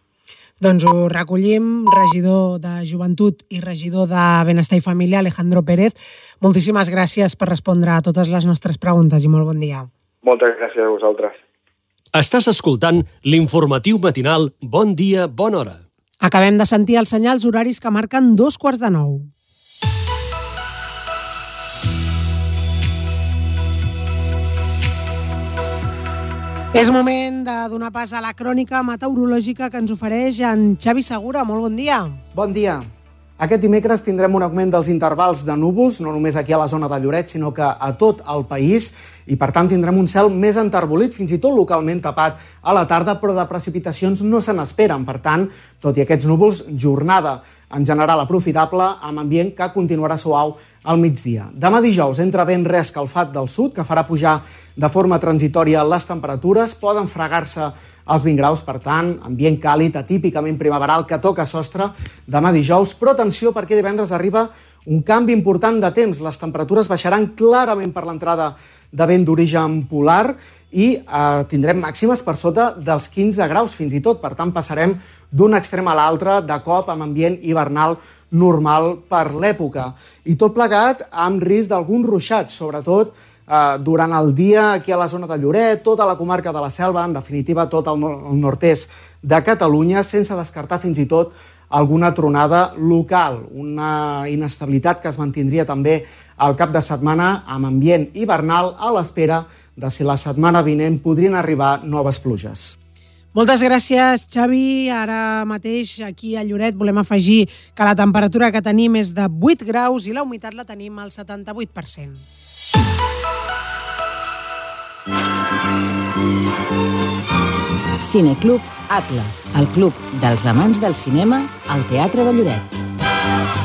Doncs ho recollim, regidor de Joventut i regidor de Benestar i Família, Alejandro Pérez. Moltíssimes gràcies per respondre a totes les nostres preguntes i molt bon dia. Moltes gràcies a vosaltres. Estàs escoltant l'informatiu matinal Bon dia, bona hora. Acabem de sentir els senyals horaris que marquen dos quarts de nou. És moment de donar pas a la crònica meteorològica que ens ofereix en Xavi Segura. Molt bon dia. Bon dia. Aquest dimecres tindrem un augment dels intervals de núvols, no només aquí a la zona de Lloret, sinó que a tot el país, i per tant tindrem un cel més enterbolit, fins i tot localment tapat a la tarda, però de precipitacions no se n'esperen. Per tant, tot i aquests núvols, jornada en general aprofitable, amb ambient que continuarà suau al migdia. Demà dijous entra vent reescalfat del sud, que farà pujar de forma transitòria les temperatures, poden fregar-se els 20 graus, per tant, ambient càlid, atípicament primaveral, que toca sostre demà dijous, però atenció perquè divendres arriba un canvi important de temps. Les temperatures baixaran clarament per l'entrada de vent d'origen polar i eh, tindrem màximes per sota dels 15 graus fins i tot. Per tant, passarem d'un extrem a l'altre de cop amb ambient hivernal normal per l'època. I tot plegat amb risc d'alguns ruixats, sobretot eh, durant el dia aquí a la zona de Lloret, tota la comarca de la Selva, en definitiva tot el, nor el nord-est de Catalunya, sense descartar fins i tot alguna tronada local, una inestabilitat que es mantindria també al cap de setmana amb ambient hivernal a l'espera de si la setmana vinent podrien arribar noves pluges. Moltes gràcies, Xavi. Ara mateix aquí a Lloret volem afegir que la temperatura que tenim és de 8 graus i la humitat la tenim al 78%. Cineclub Atla, el club dels amants del cinema al Teatre de Lloret.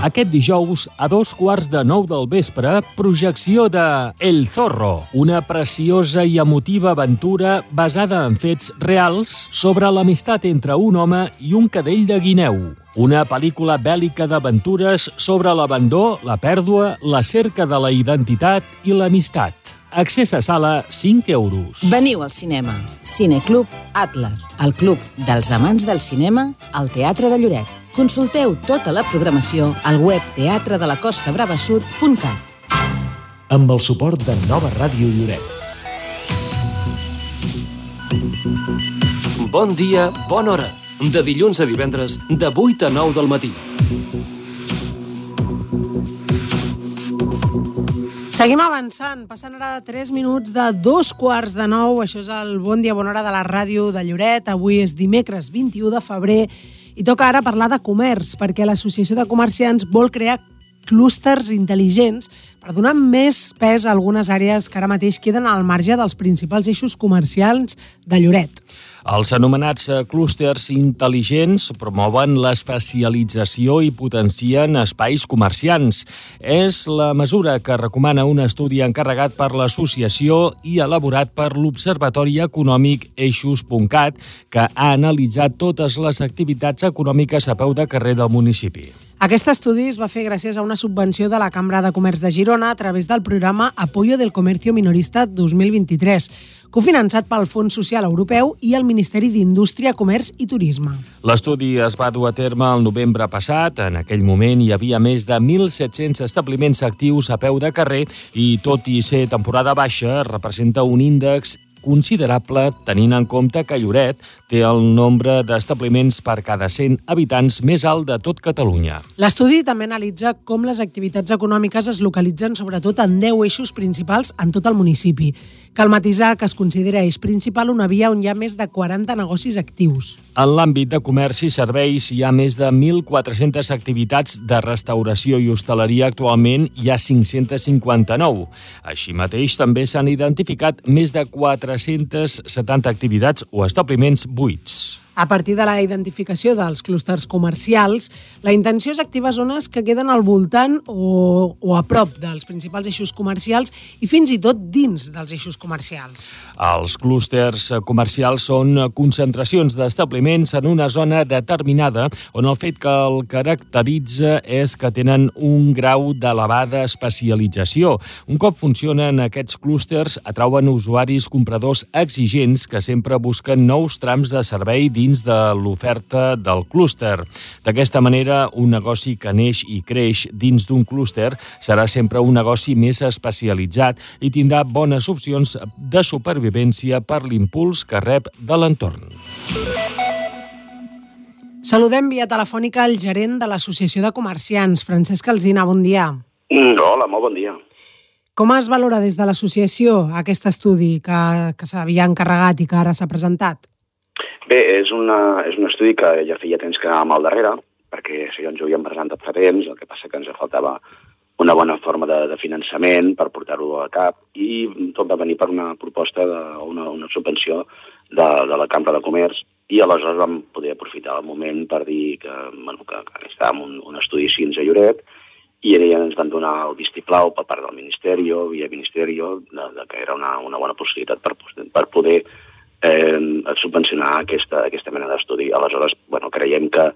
Aquest dijous, a dos quarts de nou del vespre, projecció de El Zorro, una preciosa i emotiva aventura basada en fets reals sobre l'amistat entre un home i un cadell de guineu. Una pel·lícula bèl·lica d'aventures sobre l'abandó, la pèrdua, la cerca de la identitat i l'amistat. Accés a sala 5 euros. Veniu al cinema. Cineclub Atlas, el club dels amants del cinema al Teatre de Lloret. Consulteu tota la programació al web teatredelacostabrabasud.cat. Amb el suport de Nova Ràdio Lloret. Bon dia, bona hora. De dilluns a divendres, de 8 a 9 del matí. Seguim avançant, passant ara 3 minuts de dos quarts de nou. Això és el Bon Dia, Bona Hora de la ràdio de Lloret. Avui és dimecres 21 de febrer i toca ara parlar de comerç, perquè l'Associació de Comerciants vol crear clústers intel·ligents per donar més pes a algunes àrees que ara mateix queden al marge dels principals eixos comercials de Lloret. Els anomenats eh, clústers intel·ligents promouen l'especialització i potencien espais comerciants. És la mesura que recomana un estudi encarregat per l'associació i elaborat per l'Observatori Econòmic Eixos.cat, que ha analitzat totes les activitats econòmiques a peu de carrer del municipi. Aquest estudi es va fer gràcies a una subvenció de la Cambra de Comerç de Girona a través del programa Apoyo del Comercio Minorista 2023, cofinançat pel Fons Social Europeu i el Ministeri d'Indústria, Comerç i Turisme. L'estudi es va dur a terme el novembre passat. En aquell moment hi havia més de 1.700 establiments actius a peu de carrer i, tot i ser temporada baixa, representa un índex considerable tenint en compte que Lloret té el nombre d'establiments per cada 100 habitants més alt de tot Catalunya. L'estudi també analitza com les activitats econòmiques es localitzen sobretot en 10 eixos principals en tot el municipi. Cal matisar que es considera eix principal una via on hi ha més de 40 negocis actius. En l'àmbit de comerç i serveis hi ha més de 1.400 activitats de restauració i hostaleria. Actualment hi ha 559. Així mateix, també s'han identificat més de 470 activitats o establiments buits. A partir de la identificació dels clústers comercials, la intenció és activar zones que queden al voltant o, o a prop dels principals eixos comercials i fins i tot dins dels eixos comercials. Els clústers comercials són concentracions d'establiments en una zona determinada on el fet que el caracteritza és que tenen un grau d'elevada especialització. Un cop funcionen aquests clústers, atrauen usuaris compradors exigents que sempre busquen nous trams de servei dins de l'oferta del clúster. D'aquesta manera, un negoci que neix i creix dins d'un clúster serà sempre un negoci més especialitzat i tindrà bones opcions de supervivència per l'impuls que rep de l'entorn. Saludem via telefònica el gerent de l'Associació de Comerciants, Francesc Alzina, bon dia. Mm, hola, molt bon dia. Com es valora des de l'associació aquest estudi que, que s'havia encarregat i que ara s'ha presentat? Bé, és, una, és un estudi que ja feia temps que anàvem al darrere, perquè ja ens ho havíem presentat fa temps, el que passa que ens faltava una bona forma de, de finançament per portar-ho a cap i tot va venir per una proposta de una, una subvenció de, de la Cambra de Comerç i aleshores vam poder aprofitar el moment per dir que, bueno, que, que estàvem un, un estudi així a Lloret i ja ens van donar el vistiplau per part del Ministeri, via Ministeri, de, de que era una, una bona possibilitat per, per poder eh, subvencionar aquesta, aquesta mena d'estudi. Aleshores, bueno, creiem que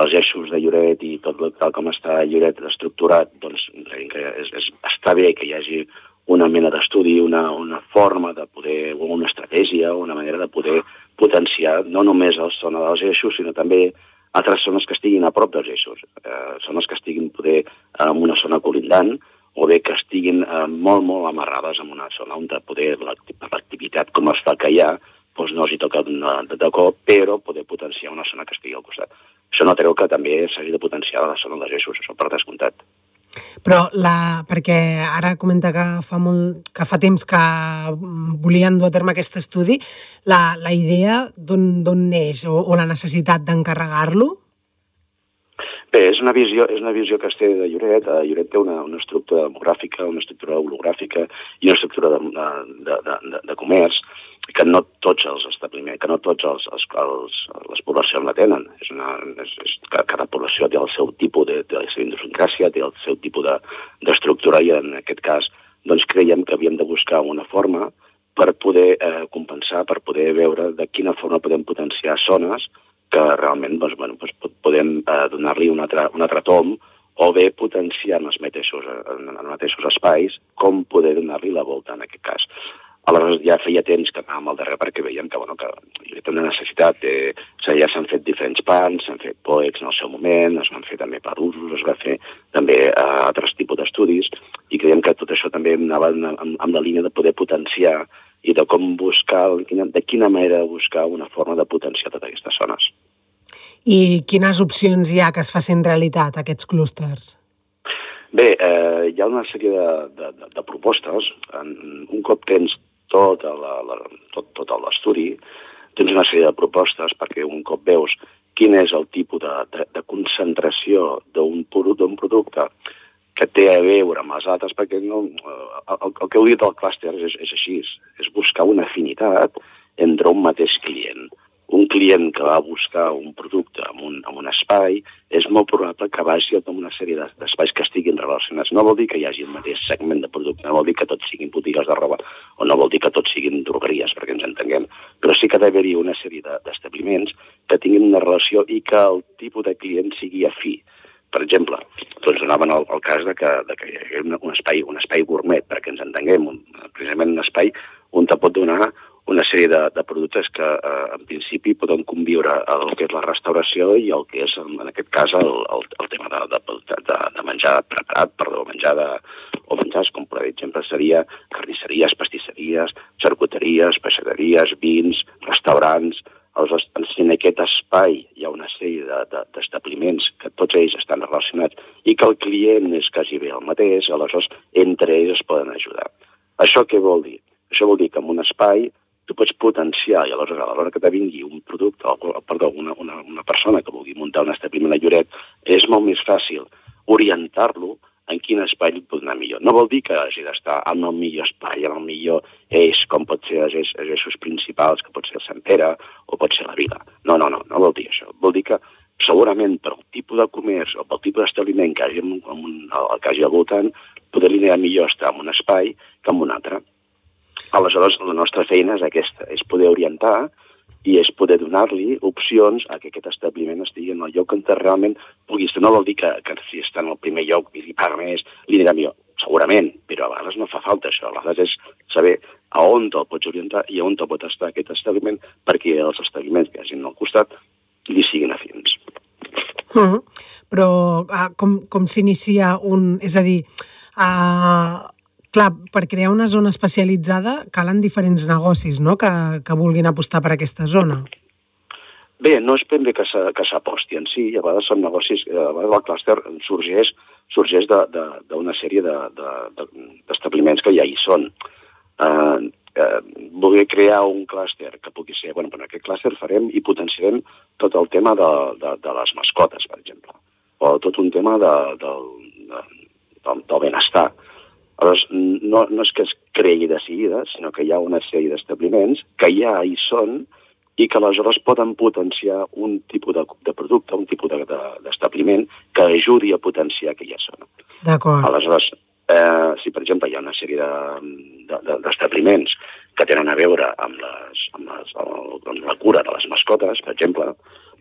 els eixos de Lloret i tot tal com està Lloret estructurat, doncs creiem que és, és, està bé que hi hagi una mena d'estudi, una, una forma de poder, una estratègia, una manera de poder potenciar no només la zona dels eixos, sinó també altres zones que estiguin a prop dels eixos, eh, zones que estiguin poder en una zona colindant, o bé que estiguin eh, molt, molt amarrades en una zona on poder l'activitat com es fa que hi ha, doncs no els hi toca de, de cop, però poder potenciar una zona que estigui al costat. Això no treu que també s'hagi de potenciar la zona dels eixos, això per descomptat. Però la, perquè ara comenta que fa, molt, que fa temps que volien dur a terme aquest estudi, la, la idea d'on neix o, o la necessitat d'encarregar-lo? Bé, és una visió, és una visió que es té de Lloret. Eh, Lloret té una, una estructura demogràfica, una estructura hologràfica i una estructura de, de, de, de, de comerç que no tots els establiments, que no tots els, els, els les poblacions la tenen. És una, és, és, cada població té el seu tipus de, de la idiosincràsia, té el seu tipus d'estructura de, i en aquest cas doncs creiem que havíem de buscar una forma per poder eh, compensar, per poder veure de quina forma podem potenciar zones que realment doncs, bueno, doncs podem eh, donar-li un, altre, un altre tom o bé potenciar en els mateixos, en els mateixos espais com poder donar-li la volta en aquest cas. Aleshores ja feia temps que anàvem al darrere perquè veiem que, bueno, que hi havia una necessitat. De, o sigui, ja s'han fet diferents pans, s'han fet POEX en el seu moment, es van fer també per usos, es va fer també uh, altres tipus d'estudis, i creiem que tot això també anava amb, amb la línia de poder potenciar i de com buscar, de quina manera buscar una forma de potenciar totes aquestes zones. I quines opcions hi ha que es facin realitat, aquests clústers? Bé, eh, hi ha una sèrie de, de, de, de propostes. En, un cop tens tot, la, la, tot, tot l'estudi, tens una sèrie de propostes perquè un cop veus quin és el tipus de, de, de concentració d'un producte que té a veure amb els altres, perquè no, eh, el, el que heu dit del clúster és, és així, és buscar una afinitat entre un mateix client un client que va buscar un producte en un, en un espai, és molt probable que vagi a una sèrie d'espais que estiguin relacionats. No vol dir que hi hagi el mateix segment de producte, no vol dir que tots siguin botigues de roba, o no vol dir que tots siguin drogueries, perquè ens entenguem, però sí que ha d'haver-hi una sèrie d'establiments que tinguin una relació i que el tipus de client sigui afí. Per exemple, doncs donaven el, el cas de que, de que hi ha un espai, un espai gourmet, perquè ens entenguem, un, precisament un espai on te pot donar una sèrie de, de productes que eh, en principi poden conviure el que és la restauració i el que és, en aquest cas, el, el, el tema de, de, de, de menjar preparat, perdó, menjar de, o menjars, com per exemple seria carnisseries, pastisseries, charcuteries, peixateries, vins, restaurants, Aleshores, en aquest espai hi ha una sèrie d'establiments de, de, que tots ells estan relacionats i que el client és quasi bé el mateix, aleshores entre ells es poden ajudar. Això què vol dir? Això vol dir que en un espai tu pots potenciar i aleshores a l'hora que te vingui un producte, o, perdó, una, una, una persona que vulgui muntar un establiment a Lloret, és molt més fàcil orientar-lo en quin espai li pot anar millor. No vol dir que hagi d'estar en el millor espai, en el millor eix, com pot ser els, eix, els eixos principals, que pot ser el Sant Pere o pot ser la Vila. No, no, no, no vol dir això. Vol dir que segurament per el tipus de comerç o pel tipus d'establiment que hagi, en un, el que hagi al voltant, poder li anar millor estar en un espai que en un altre. Aleshores, la nostra feina és aquesta, és poder orientar i és poder donar-li opcions a que aquest establiment estigui en el lloc on realment pugui estar. No vol dir que, que si està en el primer lloc i li paga més, li dirà millor. Segurament, però a vegades no fa falta això. A vegades és saber a on te'l pots orientar i a on te pot estar aquest establiment perquè els establiments que hagin al costat li siguin afins. Uh -huh. Però uh, com, com s'inicia un... És a dir, uh, Clar, per crear una zona especialitzada calen diferents negocis no? que, que vulguin apostar per aquesta zona. Bé, no és ben bé que s'aposti en si, a vegades són negocis, eh, a vegades el clúster sorgeix, sorgeix d'una sèrie d'establiments de, de, que ja hi són. Eh, eh, voler crear un clúster que pugui ser... Bueno, en aquest clúster farem i potenciarem tot el tema de, de, de les mascotes, per exemple, o tot un tema de, de, de, del, del benestar. Aleshores, no, no és que es creï de seguida, sinó que hi ha una sèrie d'establiments que ja hi són i que aleshores poden potenciar un tipus de, de producte, un tipus d'establiment de, que ajudi a potenciar aquella zona. D'acord. Aleshores, eh, si per exemple hi ha una sèrie d'establiments de, de, que tenen a veure amb, les, amb, les, amb la cura de les mascotes, per exemple,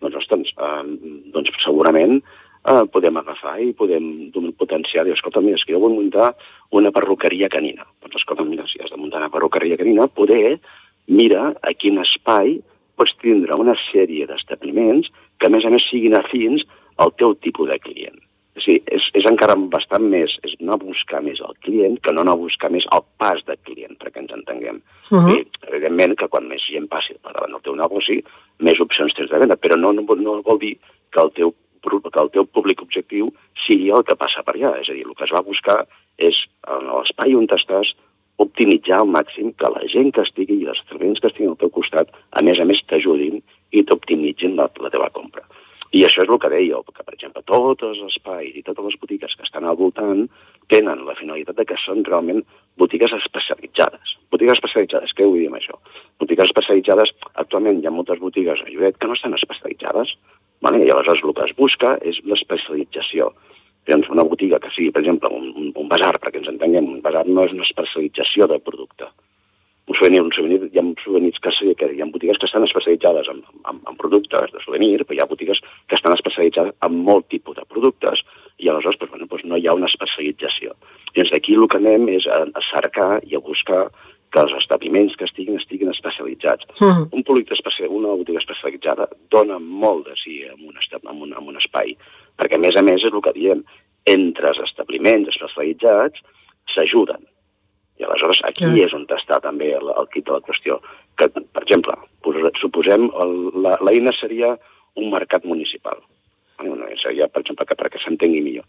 doncs, ostres, eh, doncs segurament eh, podem agafar i podem potenciar, dir, escolta, mira, és que jo vull muntar una perruqueria canina. Doncs, escolta, mira, si has de muntar una perruqueria canina, poder, mira a quin espai pots tindre una sèrie d'establiments que, a més a més, siguin afins al teu tipus de client. És, dir, és, és encara bastant més, és anar a buscar més el client que no anar a buscar més el pas de client, perquè ens entenguem. Uh -huh. I, evidentment que quan més gent passi per davant del teu negoci, més opcions tens de venda, però no, no, no vol dir que el teu que el teu públic objectiu sigui el que passa per allà. És a dir, el que es va buscar és, en l'espai on estàs, optimitzar al màxim que la gent que estigui i els establiments que estiguin al teu costat, a més a més, t'ajudin i t'optimitzin la, la teva compra. I això és el que deia, que, per exemple, tots els espais i totes les botigues que estan al voltant tenen la finalitat de que són realment botigues especialitzades. Botigues especialitzades, què vull dir amb això? Botigues especialitzades, actualment hi ha moltes botigues a Lloret que no estan especialitzades, Vale? I aleshores el que es busca és l'especialització. Llavors, una botiga que sigui, per exemple, un, un, un basar, perquè ens entenguem, un basar no és una especialització de producte. Un souvenir, un souvenir, hi ha souvenirs que, que hi ha botigues que estan especialitzades en, en, en productes de souvenir, però hi ha botigues que estan especialitzades en molt tipus de productes i aleshores doncs, bueno, doncs no hi ha una especialització. Llavors d'aquí el que anem és a, a cercar i a buscar que els establiments que estiguin estiguin especialitzats. Uh -huh. Un públic especial, una botiga especialitzada dona molt de si en un, en, un, en un espai, perquè a més a més és el que diem, entre els establiments especialitzats s'ajuden. I aleshores aquí -huh. és on està també el, el kit de la qüestió. Que, per exemple, suposem l'eina seria un mercat municipal. Seria, per exemple, que perquè s'entengui millor.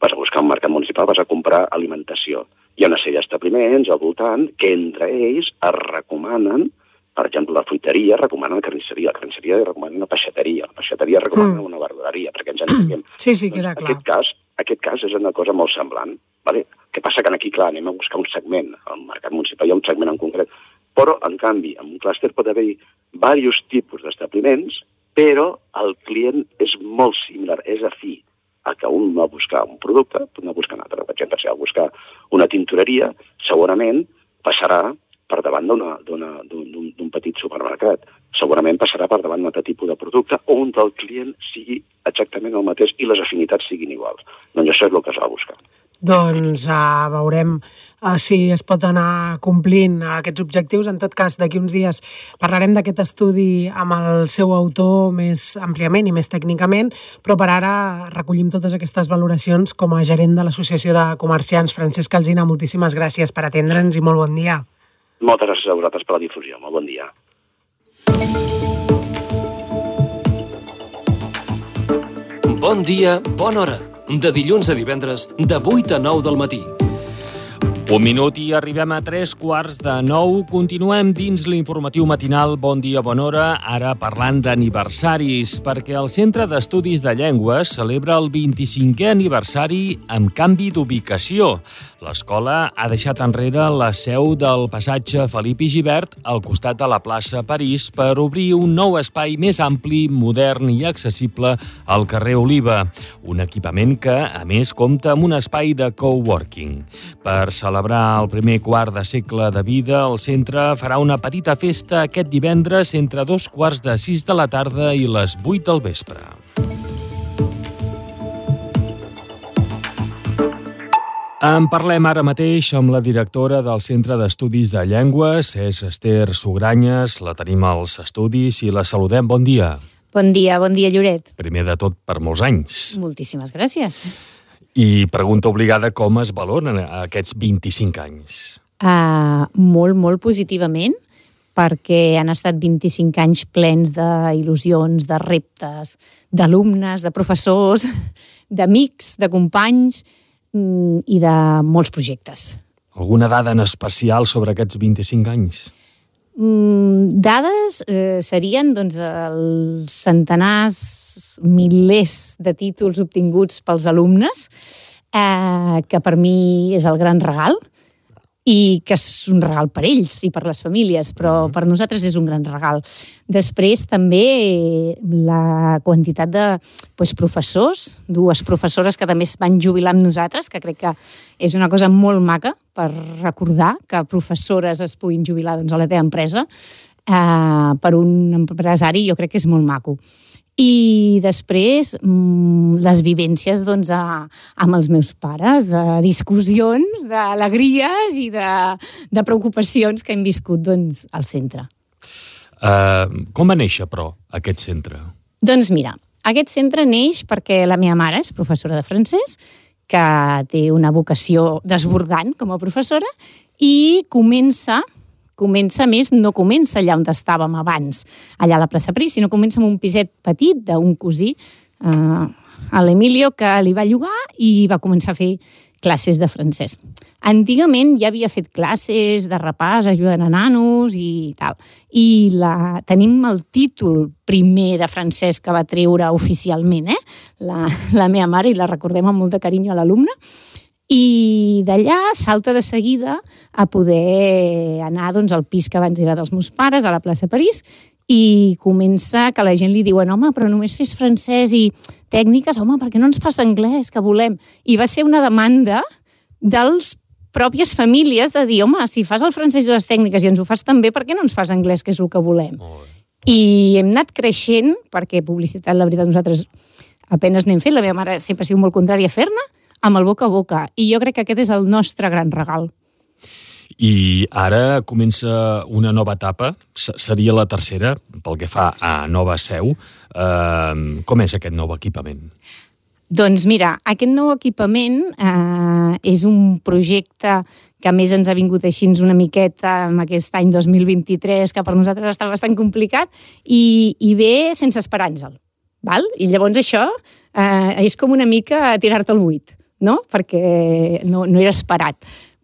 Vas a buscar un mercat municipal, vas a comprar alimentació hi ha una sèrie d'establiments al voltant que entre ells es recomanen, per exemple, la fruiteria recomana la carnisseria, la carnisseria recomana una peixateria, la peixateria recomana mm. una verduleria, perquè ens entenguem. [clears throat] Sí, sí, queda doncs, clar. Aquest cas, aquest cas és una cosa molt semblant. Vale? que passa que aquí, clar, anem a buscar un segment, al mercat municipal hi ha un segment en concret, però, en canvi, en un clúster pot haver-hi diversos tipus d'establiments, però el client és molt similar, és afí a que un va buscar un producte, no buscar un altre. Per exemple, si va buscar una tintoreria, segurament passarà per davant d'un petit supermercat. Segurament passarà per davant d'un altre tipus de producte on el client sigui exactament el mateix i les afinitats siguin iguals. Doncs això és el que es va buscar. Doncs uh, veurem uh, si es pot anar complint aquests objectius. En tot cas, d'aquí uns dies parlarem d'aquest estudi amb el seu autor més àmpliament i més tècnicament, però per ara recollim totes aquestes valoracions com a gerent de l'Associació de Comerciants. Francesc Alzina, moltíssimes gràcies per atendre'ns i molt bon dia. Moltes gràcies a vosaltres per la difusió. Molt bon dia. Bon dia, bona hora. De dilluns a divendres, de 8 a 9 del matí. Un minut i arribem a tres quarts de nou. Continuem dins l'informatiu matinal Bon dia, bona hora, ara parlant d'aniversaris, perquè el Centre d'Estudis de Llengües celebra el 25è aniversari amb canvi d'ubicació. L'escola ha deixat enrere la seu del passatge Felip i Givert al costat de la plaça París per obrir un nou espai més ampli, modern i accessible al carrer Oliva. Un equipament que, a més, compta amb un espai de coworking. Per celebrar el primer quart de segle de vida, el centre farà una petita festa aquest divendres entre dos quarts de sis de la tarda i les vuit del vespre. En parlem ara mateix amb la directora del Centre d'Estudis de Llengües, és Esther Sugranyes, la tenim als estudis i la saludem. Bon dia. Bon dia, bon dia, Lloret. Primer de tot, per molts anys. Moltíssimes gràcies. I pregunta obligada, com es valoren aquests 25 anys? Uh, molt, molt positivament, perquè han estat 25 anys plens d'il·lusions, de reptes, d'alumnes, de professors, d'amics, de companys i de molts projectes. Alguna dada en especial sobre aquests 25 anys? Mm, dades eh, serien doncs, els centenars, milers de títols obtinguts pels alumnes, eh, que per mi és el gran regal, i que és un regal per ells i per les famílies, però per nosaltres és un gran regal. Després també la quantitat de doncs, professors, dues professores que també es van jubilar amb nosaltres, que crec que és una cosa molt maca per recordar que professores es puguin jubilar doncs, a la teva empresa. Eh, per un empresari jo crec que és molt maco i després mm, les vivències doncs, a, amb els meus pares, de discussions, d'alegries i de, de preocupacions que hem viscut doncs, al centre. Uh, com va néixer, però, aquest centre? Doncs mira, aquest centre neix perquè la meva mare és professora de francès, que té una vocació desbordant com a professora, i comença comença més, no comença allà on estàvem abans, allà a la plaça Pris, sinó comença amb un piset petit d'un cosí, eh, a l'Emilio, que li va llogar i va començar a fer classes de francès. Antigament ja havia fet classes de repàs, ajudant a nanos i tal. I la, tenim el títol primer de francès que va treure oficialment, eh? la, la meva mare, i la recordem amb molt de carinyo a l'alumne, i d'allà salta de seguida a poder anar doncs, al pis que abans era dels meus pares, a la plaça París, i comença que la gent li diuen home, però només fes francès i tècniques, home, perquè no ens fas anglès, que volem. I va ser una demanda dels pròpies famílies de dir, home, si fas el francès i les tècniques i ens ho fas també, per què no ens fas anglès, que és el que volem? I hem anat creixent, perquè publicitat, la veritat, nosaltres apenes n'hem fet, la meva mare sempre ha sigut molt contrària a fer-ne, amb el boca a boca. I jo crec que aquest és el nostre gran regal. I ara comença una nova etapa, seria la tercera, pel que fa a nova seu. Eh, com és aquest nou equipament? Doncs mira, aquest nou equipament eh, és un projecte que a més ens ha vingut així una miqueta en aquest any 2023, que per nosaltres està bastant complicat, i, i ve sense esperar-nos-el. Val? I llavors això eh, és com una mica tirar-te el buit no? perquè no, no era esperat.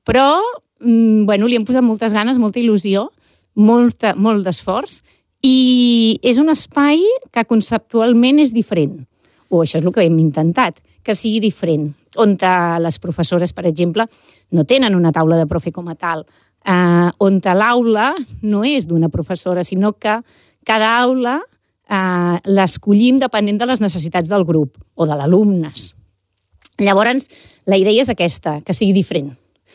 Però, mm, bueno, li hem posat moltes ganes, molta il·lusió, molta, molt d'esforç, i és un espai que conceptualment és diferent. O això és el que hem intentat, que sigui diferent. On les professores, per exemple, no tenen una taula de profe com a tal, eh, on l'aula no és d'una professora, sinó que cada aula eh, l'escollim depenent de les necessitats del grup o de l'alumnes. Llavors, la idea és aquesta, que sigui diferent.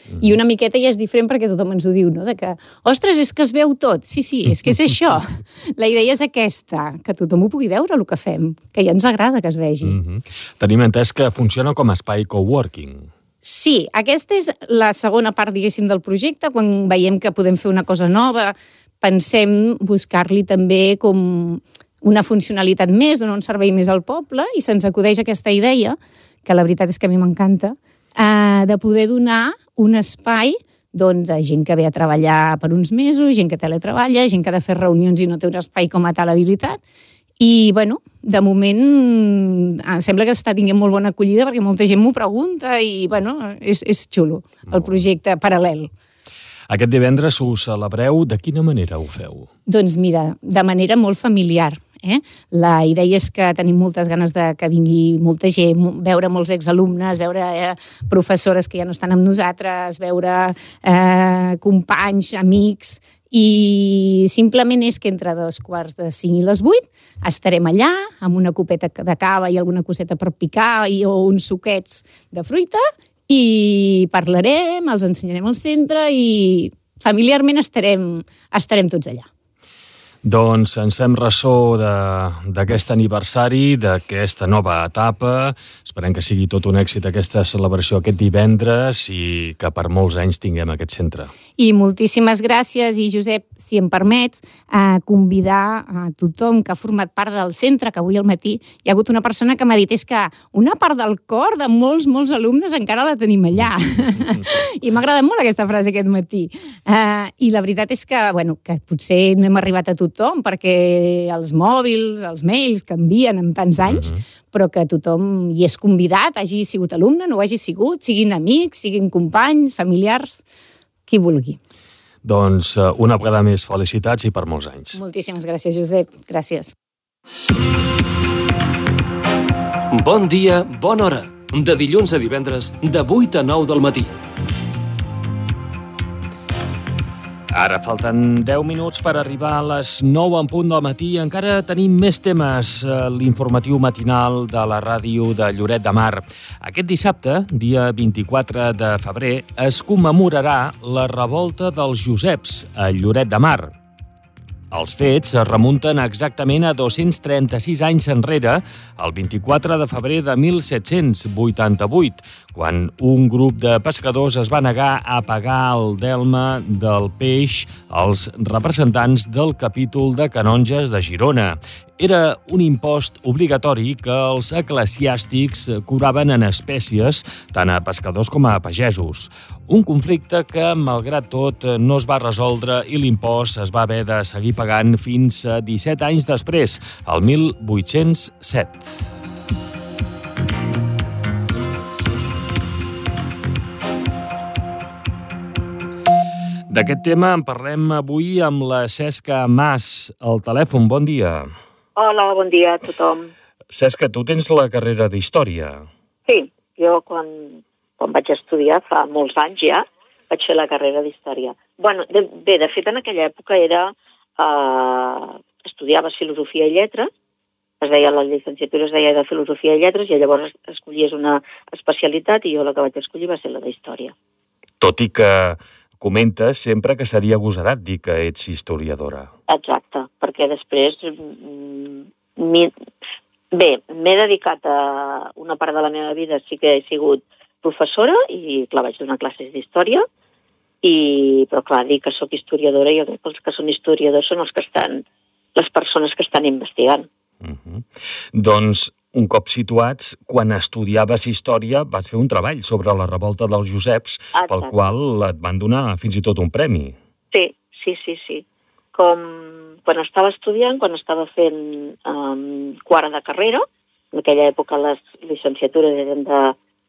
Mm. I una miqueta ja és diferent perquè tothom ens ho diu, no? De que, ostres, és que es veu tot. Sí, sí, és que és això. [laughs] La idea és aquesta, que tothom ho pugui veure, el que fem, que ja ens agrada que es vegi. Mm -hmm. Tenim entès que funciona com a espai coworking. Sí, aquesta és la segona part, diguéssim, del projecte. Quan veiem que podem fer una cosa nova, pensem buscar-li també com una funcionalitat més, donar un servei més al poble, i se'ns acudeix aquesta idea, que la veritat és que a mi m'encanta, eh, de poder donar un espai doncs, a gent que ve a treballar per uns mesos, gent que teletreballa, gent que ha de fer reunions i no té un espai com a tal habilitat. I, bueno, de moment em sembla que està tinguent molt bona acollida perquè molta gent m'ho pregunta i, bueno, és, és xulo el projecte paral·lel. Aquest divendres ho celebreu. De quina manera ho feu? Doncs mira, de manera molt familiar. Eh? La idea és que tenim moltes ganes de que vingui molta gent, veure molts exalumnes, veure eh, professores que ja no estan amb nosaltres, veure eh, companys, amics, i simplement és que entre dos quarts de cinc i les vuit estarem allà amb una copeta de cava i alguna coseta per picar i, o uns suquets de fruita i parlarem, els ensenyarem al centre i familiarment estarem, estarem tots allà. Doncs ens fem ressò d'aquest aniversari, d'aquesta nova etapa. Esperem que sigui tot un èxit aquesta celebració aquest divendres i que per molts anys tinguem aquest centre. I moltíssimes gràcies, i Josep, si em permets, a convidar a tothom que ha format part del centre, que avui al matí hi ha hagut una persona que m'ha dit és que una part del cor de molts, molts alumnes encara la tenim allà. [laughs] I m'ha agradat molt aquesta frase aquest matí. Uh, I la veritat és que, bueno, que potser no hem arribat a tothom, tothom, perquè els mòbils, els mails canvien en tants anys, mm -hmm. però que tothom hi és convidat, hagi sigut alumne, no ho hagi sigut, siguin amics, siguin companys, familiars, qui vulgui. Doncs eh, una vegada més felicitats i per molts anys. Moltíssimes gràcies, Josep. Gràcies. Bon dia, bona hora. De dilluns a divendres, de 8 a 9 del matí. Ara falten 10 minuts per arribar a les 9 en punt del matí. Encara tenim més temes. Eh, l'informatiu matinal de la ràdio de Lloret de Mar. Aquest dissabte, dia 24 de febrer, es commemorarà la revolta dels Joseps a Lloret de Mar. Els fets es remunten exactament a 236 anys enrere, el 24 de febrer de 1788, quan un grup de pescadors es va negar a pagar el delma del peix als representants del capítol de canonges de Girona era un impost obligatori que els eclesiàstics cobraven en espècies tant a pescadors com a pagesos. Un conflicte que, malgrat tot, no es va resoldre i l'impost es va haver de seguir pagant fins a 17 anys després, el 1807. D'aquest tema en parlem avui amb la Cesca Mas, al telèfon. Bon dia. Hola, bon dia a tothom. Que tu tens la carrera d'Història. Sí, jo quan, quan vaig estudiar, fa molts anys ja, vaig fer la carrera d'Història. bueno, de, bé, de fet, en aquella època era... Eh, estudiaves Filosofia i Lletres, es deia la llicenciatura es deia de Filosofia i Lletres, i llavors escollies una especialitat, i jo la que vaig escollir va ser la d'Història. Tot i que comentes sempre que seria agosarat dir que ets historiadora. Exacte, perquè després... Mm, bé, m'he dedicat a una part de la meva vida, sí que he sigut professora i, clar, vaig donar classes d'història, i, però clar, dir que sóc historiadora, jo crec que els que són historiadors són els que estan, les persones que estan investigant. Uh -huh. Doncs un cop situats, quan estudiaves història vas fer un treball sobre la revolta dels Joseps, Exacte. pel qual et van donar fins i tot un premi. Sí, sí, sí, sí. Com quan estava estudiant, quan estava fent um, quart de carrera, en aquella època les llicenciatures eren de,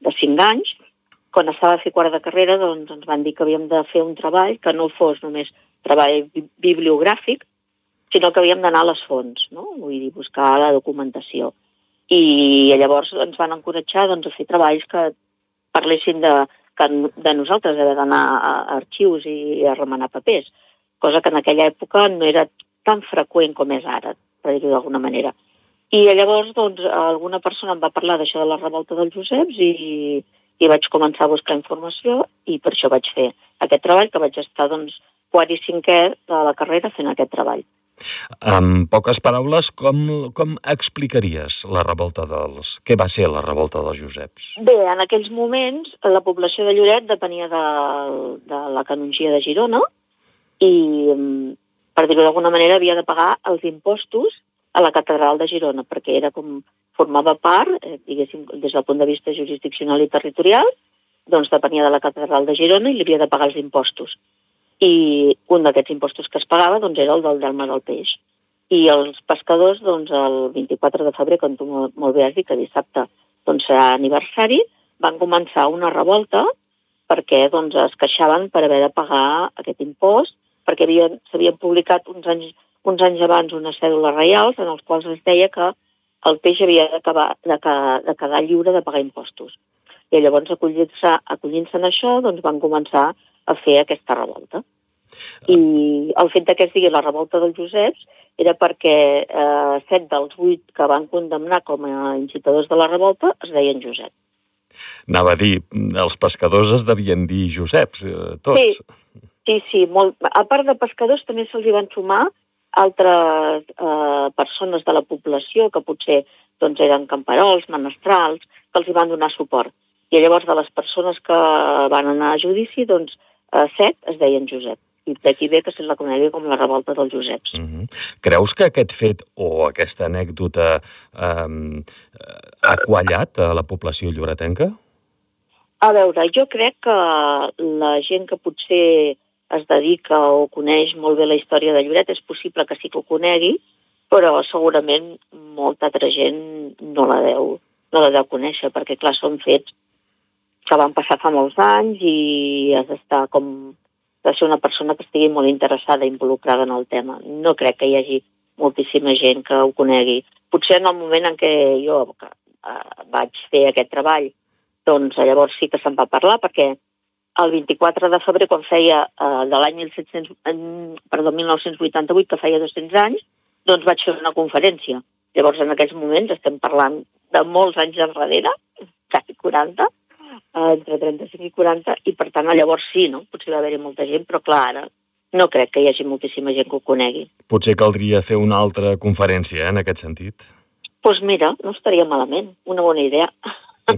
de 5 anys, quan estava a fer quart de carrera doncs ens van dir que havíem de fer un treball que no fos només treball bibliogràfic, sinó que havíem d'anar a les fonts, no? vull dir, buscar la documentació i llavors ens van encoratjar doncs, a fer treballs que parlessin de, que de nosaltres, haver d'anar a arxius i a remenar papers, cosa que en aquella època no era tan freqüent com és ara, per dir-ho d'alguna manera. I llavors doncs, alguna persona em va parlar d'això de la revolta dels Joseps i, i vaig començar a buscar informació i per això vaig fer aquest treball, que vaig estar doncs, quart i cinquè de la carrera fent aquest treball. En poques paraules, com, com explicaries la revolta dels... Què va ser la revolta dels Joseps? Bé, en aquells moments la població de Lloret depenia de, de la canongia de Girona i, mm, per dir-ho d'alguna manera, havia de pagar els impostos a la catedral de Girona, perquè era com formava part, eh, diguéssim, des del punt de vista jurisdiccional i territorial, doncs depenia de la catedral de Girona i li havia de pagar els impostos i un d'aquests impostos que es pagava doncs, era el del delma del peix. I els pescadors, doncs, el 24 de febrer, com tu molt bé has dit, que dissabte doncs, serà aniversari, van començar una revolta perquè doncs, es queixaven per haver de pagar aquest impost, perquè s'havien publicat uns anys, uns anys abans unes cèdules reials en els quals es deia que el peix havia de, de, de quedar lliure de pagar impostos. I llavors, acollint-se acollint, en això, doncs, van començar a fer aquesta revolta. I el fet que es digui la revolta dels Joseps era perquè eh, set dels vuit que van condemnar com a incitadors de la revolta es deien Josep. Anava a dir, els pescadors es devien dir Joseps, eh, tots. Sí, sí, sí molt. a part de pescadors també se'ls van sumar altres eh, persones de la població que potser doncs, eren camperols, menestrals, que els hi van donar suport. I llavors de les persones que van anar a judici, doncs set es deien Josep i d'aquí ve que se la conegui com la revolta dels Joseps. Mm -hmm. Creus que aquest fet o aquesta anècdota eh, ha quallat a la població lloretenca? A veure, jo crec que la gent que potser es dedica o coneix molt bé la història de Lloret és possible que sí que ho conegui, però segurament molta altra gent no la deu, no la deu conèixer, perquè clar, són fets que van passar fa molts anys i has d'estar com de ser una persona que estigui molt interessada i involucrada en el tema. No crec que hi hagi moltíssima gent que ho conegui. Potser en el moment en què jo que, uh, vaig fer aquest treball, doncs llavors sí que se'n va parlar, perquè el 24 de febrer, quan feia uh, de l'any 1988, que feia 200 anys, doncs vaig fer una conferència. Llavors, en aquests moments, estem parlant de molts anys enrere, quasi 40, eh, entre 35 i 40, i per tant llavors sí, no? Potser va haver-hi molta gent, però clar, ara no crec que hi hagi moltíssima gent que ho conegui. Potser caldria fer una altra conferència eh, en aquest sentit. Doncs pues mira, no estaria malament, una bona idea. [laughs]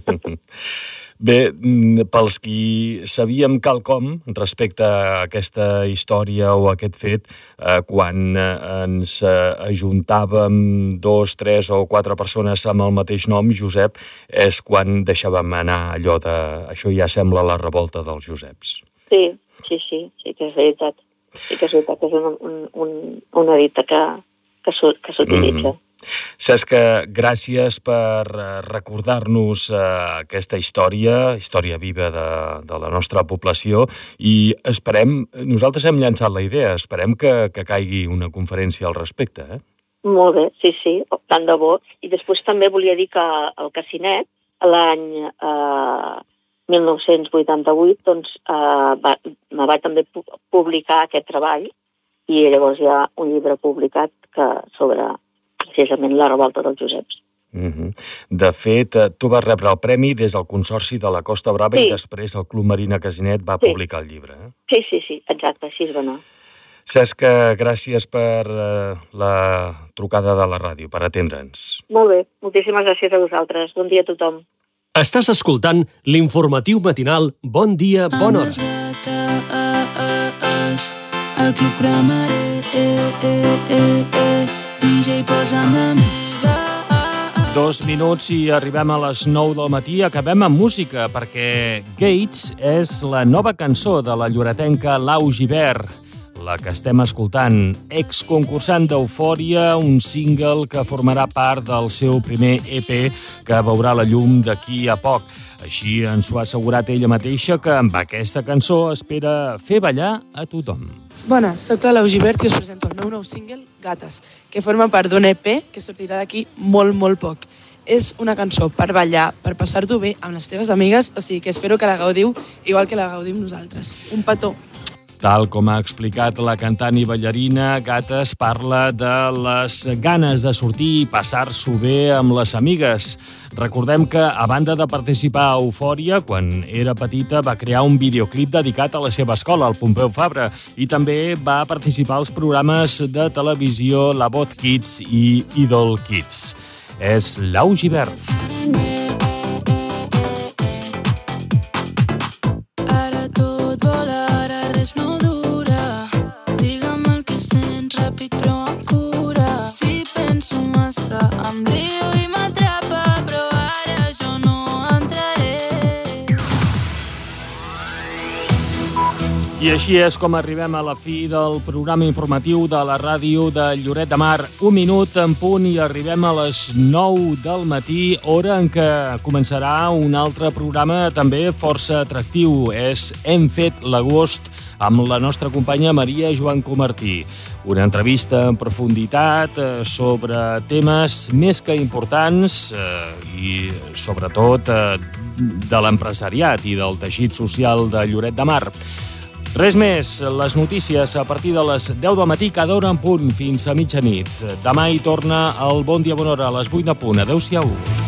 Bé, mm, pels qui sabíem quelcom respecte a aquesta història o a aquest fet, eh, quan eh, ens eh, ajuntàvem dos, tres o quatre persones amb el mateix nom, Josep, és quan deixàvem anar allò de... Això ja sembla la revolta dels Joseps. Sí, sí, sí, sí que és veritat. Sí que és veritat, és un, un, un, una dita que, que s'utilitza. Mm. Cesc, gràcies per eh, recordar-nos eh, aquesta història, història viva de, de la nostra població, i esperem, nosaltres hem llançat la idea, esperem que, que caigui una conferència al respecte. Eh? Molt bé, sí, sí, tant de bo. I després també volia dir que el Casinet, l'any eh, 1988, doncs, eh, va, me va també publicar aquest treball, i llavors hi ha un llibre publicat que sobre precisament la revolta dels Joseps. Mm -hmm. De fet, eh, tu vas rebre el premi des del Consorci de la Costa Brava sí. i després el Club Marina Casinet va sí. publicar el llibre. Eh? Sí, sí, sí, exacte, així es va anar. Cesc, gràcies per uh, la trucada de la ràdio, per atendre'ns. Molt bé, moltíssimes gràcies a vosaltres. Bon dia a tothom. Estàs escoltant l'informatiu matinal Bon dia, bona hora. El Club Cremare, eh, eh, eh, eh. Dos minuts i arribem a les 9 del matí. Acabem amb música, perquè Gates és la nova cançó de la lloretenca Lau Givert, la que estem escoltant, exconcursant d'Eufòria, un single que formarà part del seu primer EP que veurà la llum d'aquí a poc. Així ens ho ha assegurat ella mateixa que amb aquesta cançó espera fer ballar a tothom. Bones, sóc la Lau Givert i us presento el meu nou single, Gates, que forma part d'un EP que sortirà d'aquí molt, molt poc. És una cançó per ballar, per passar-t'ho bé amb les teves amigues, o sigui que espero que la gaudiu igual que la gaudim nosaltres. Un petó! Tal com ha explicat la cantant i ballarina, Gates parla de les ganes de sortir i passar-s'ho bé amb les amigues. Recordem que, a banda de participar a Eufòria, quan era petita va crear un videoclip dedicat a la seva escola, al Pompeu Fabra, i també va participar als programes de televisió La Voz Kids i Idol Kids. És Lau Givert. Així és com arribem a la fi del programa informatiu de la ràdio de Lloret de Mar. Un minut en punt i arribem a les 9 del matí, hora en què començarà un altre programa també força atractiu. És Hem fet l'agost amb la nostra companya Maria Joan Comartí. Una entrevista en profunditat eh, sobre temes més que importants eh, i sobretot eh, de l'empresariat i del teixit social de Lloret de Mar. Res més, les notícies a partir de les 10 del matí cada hora en punt fins a mitjanit. Demà hi torna el Bon Dia Bona Hora a les 8 de punt. Adéu-siau.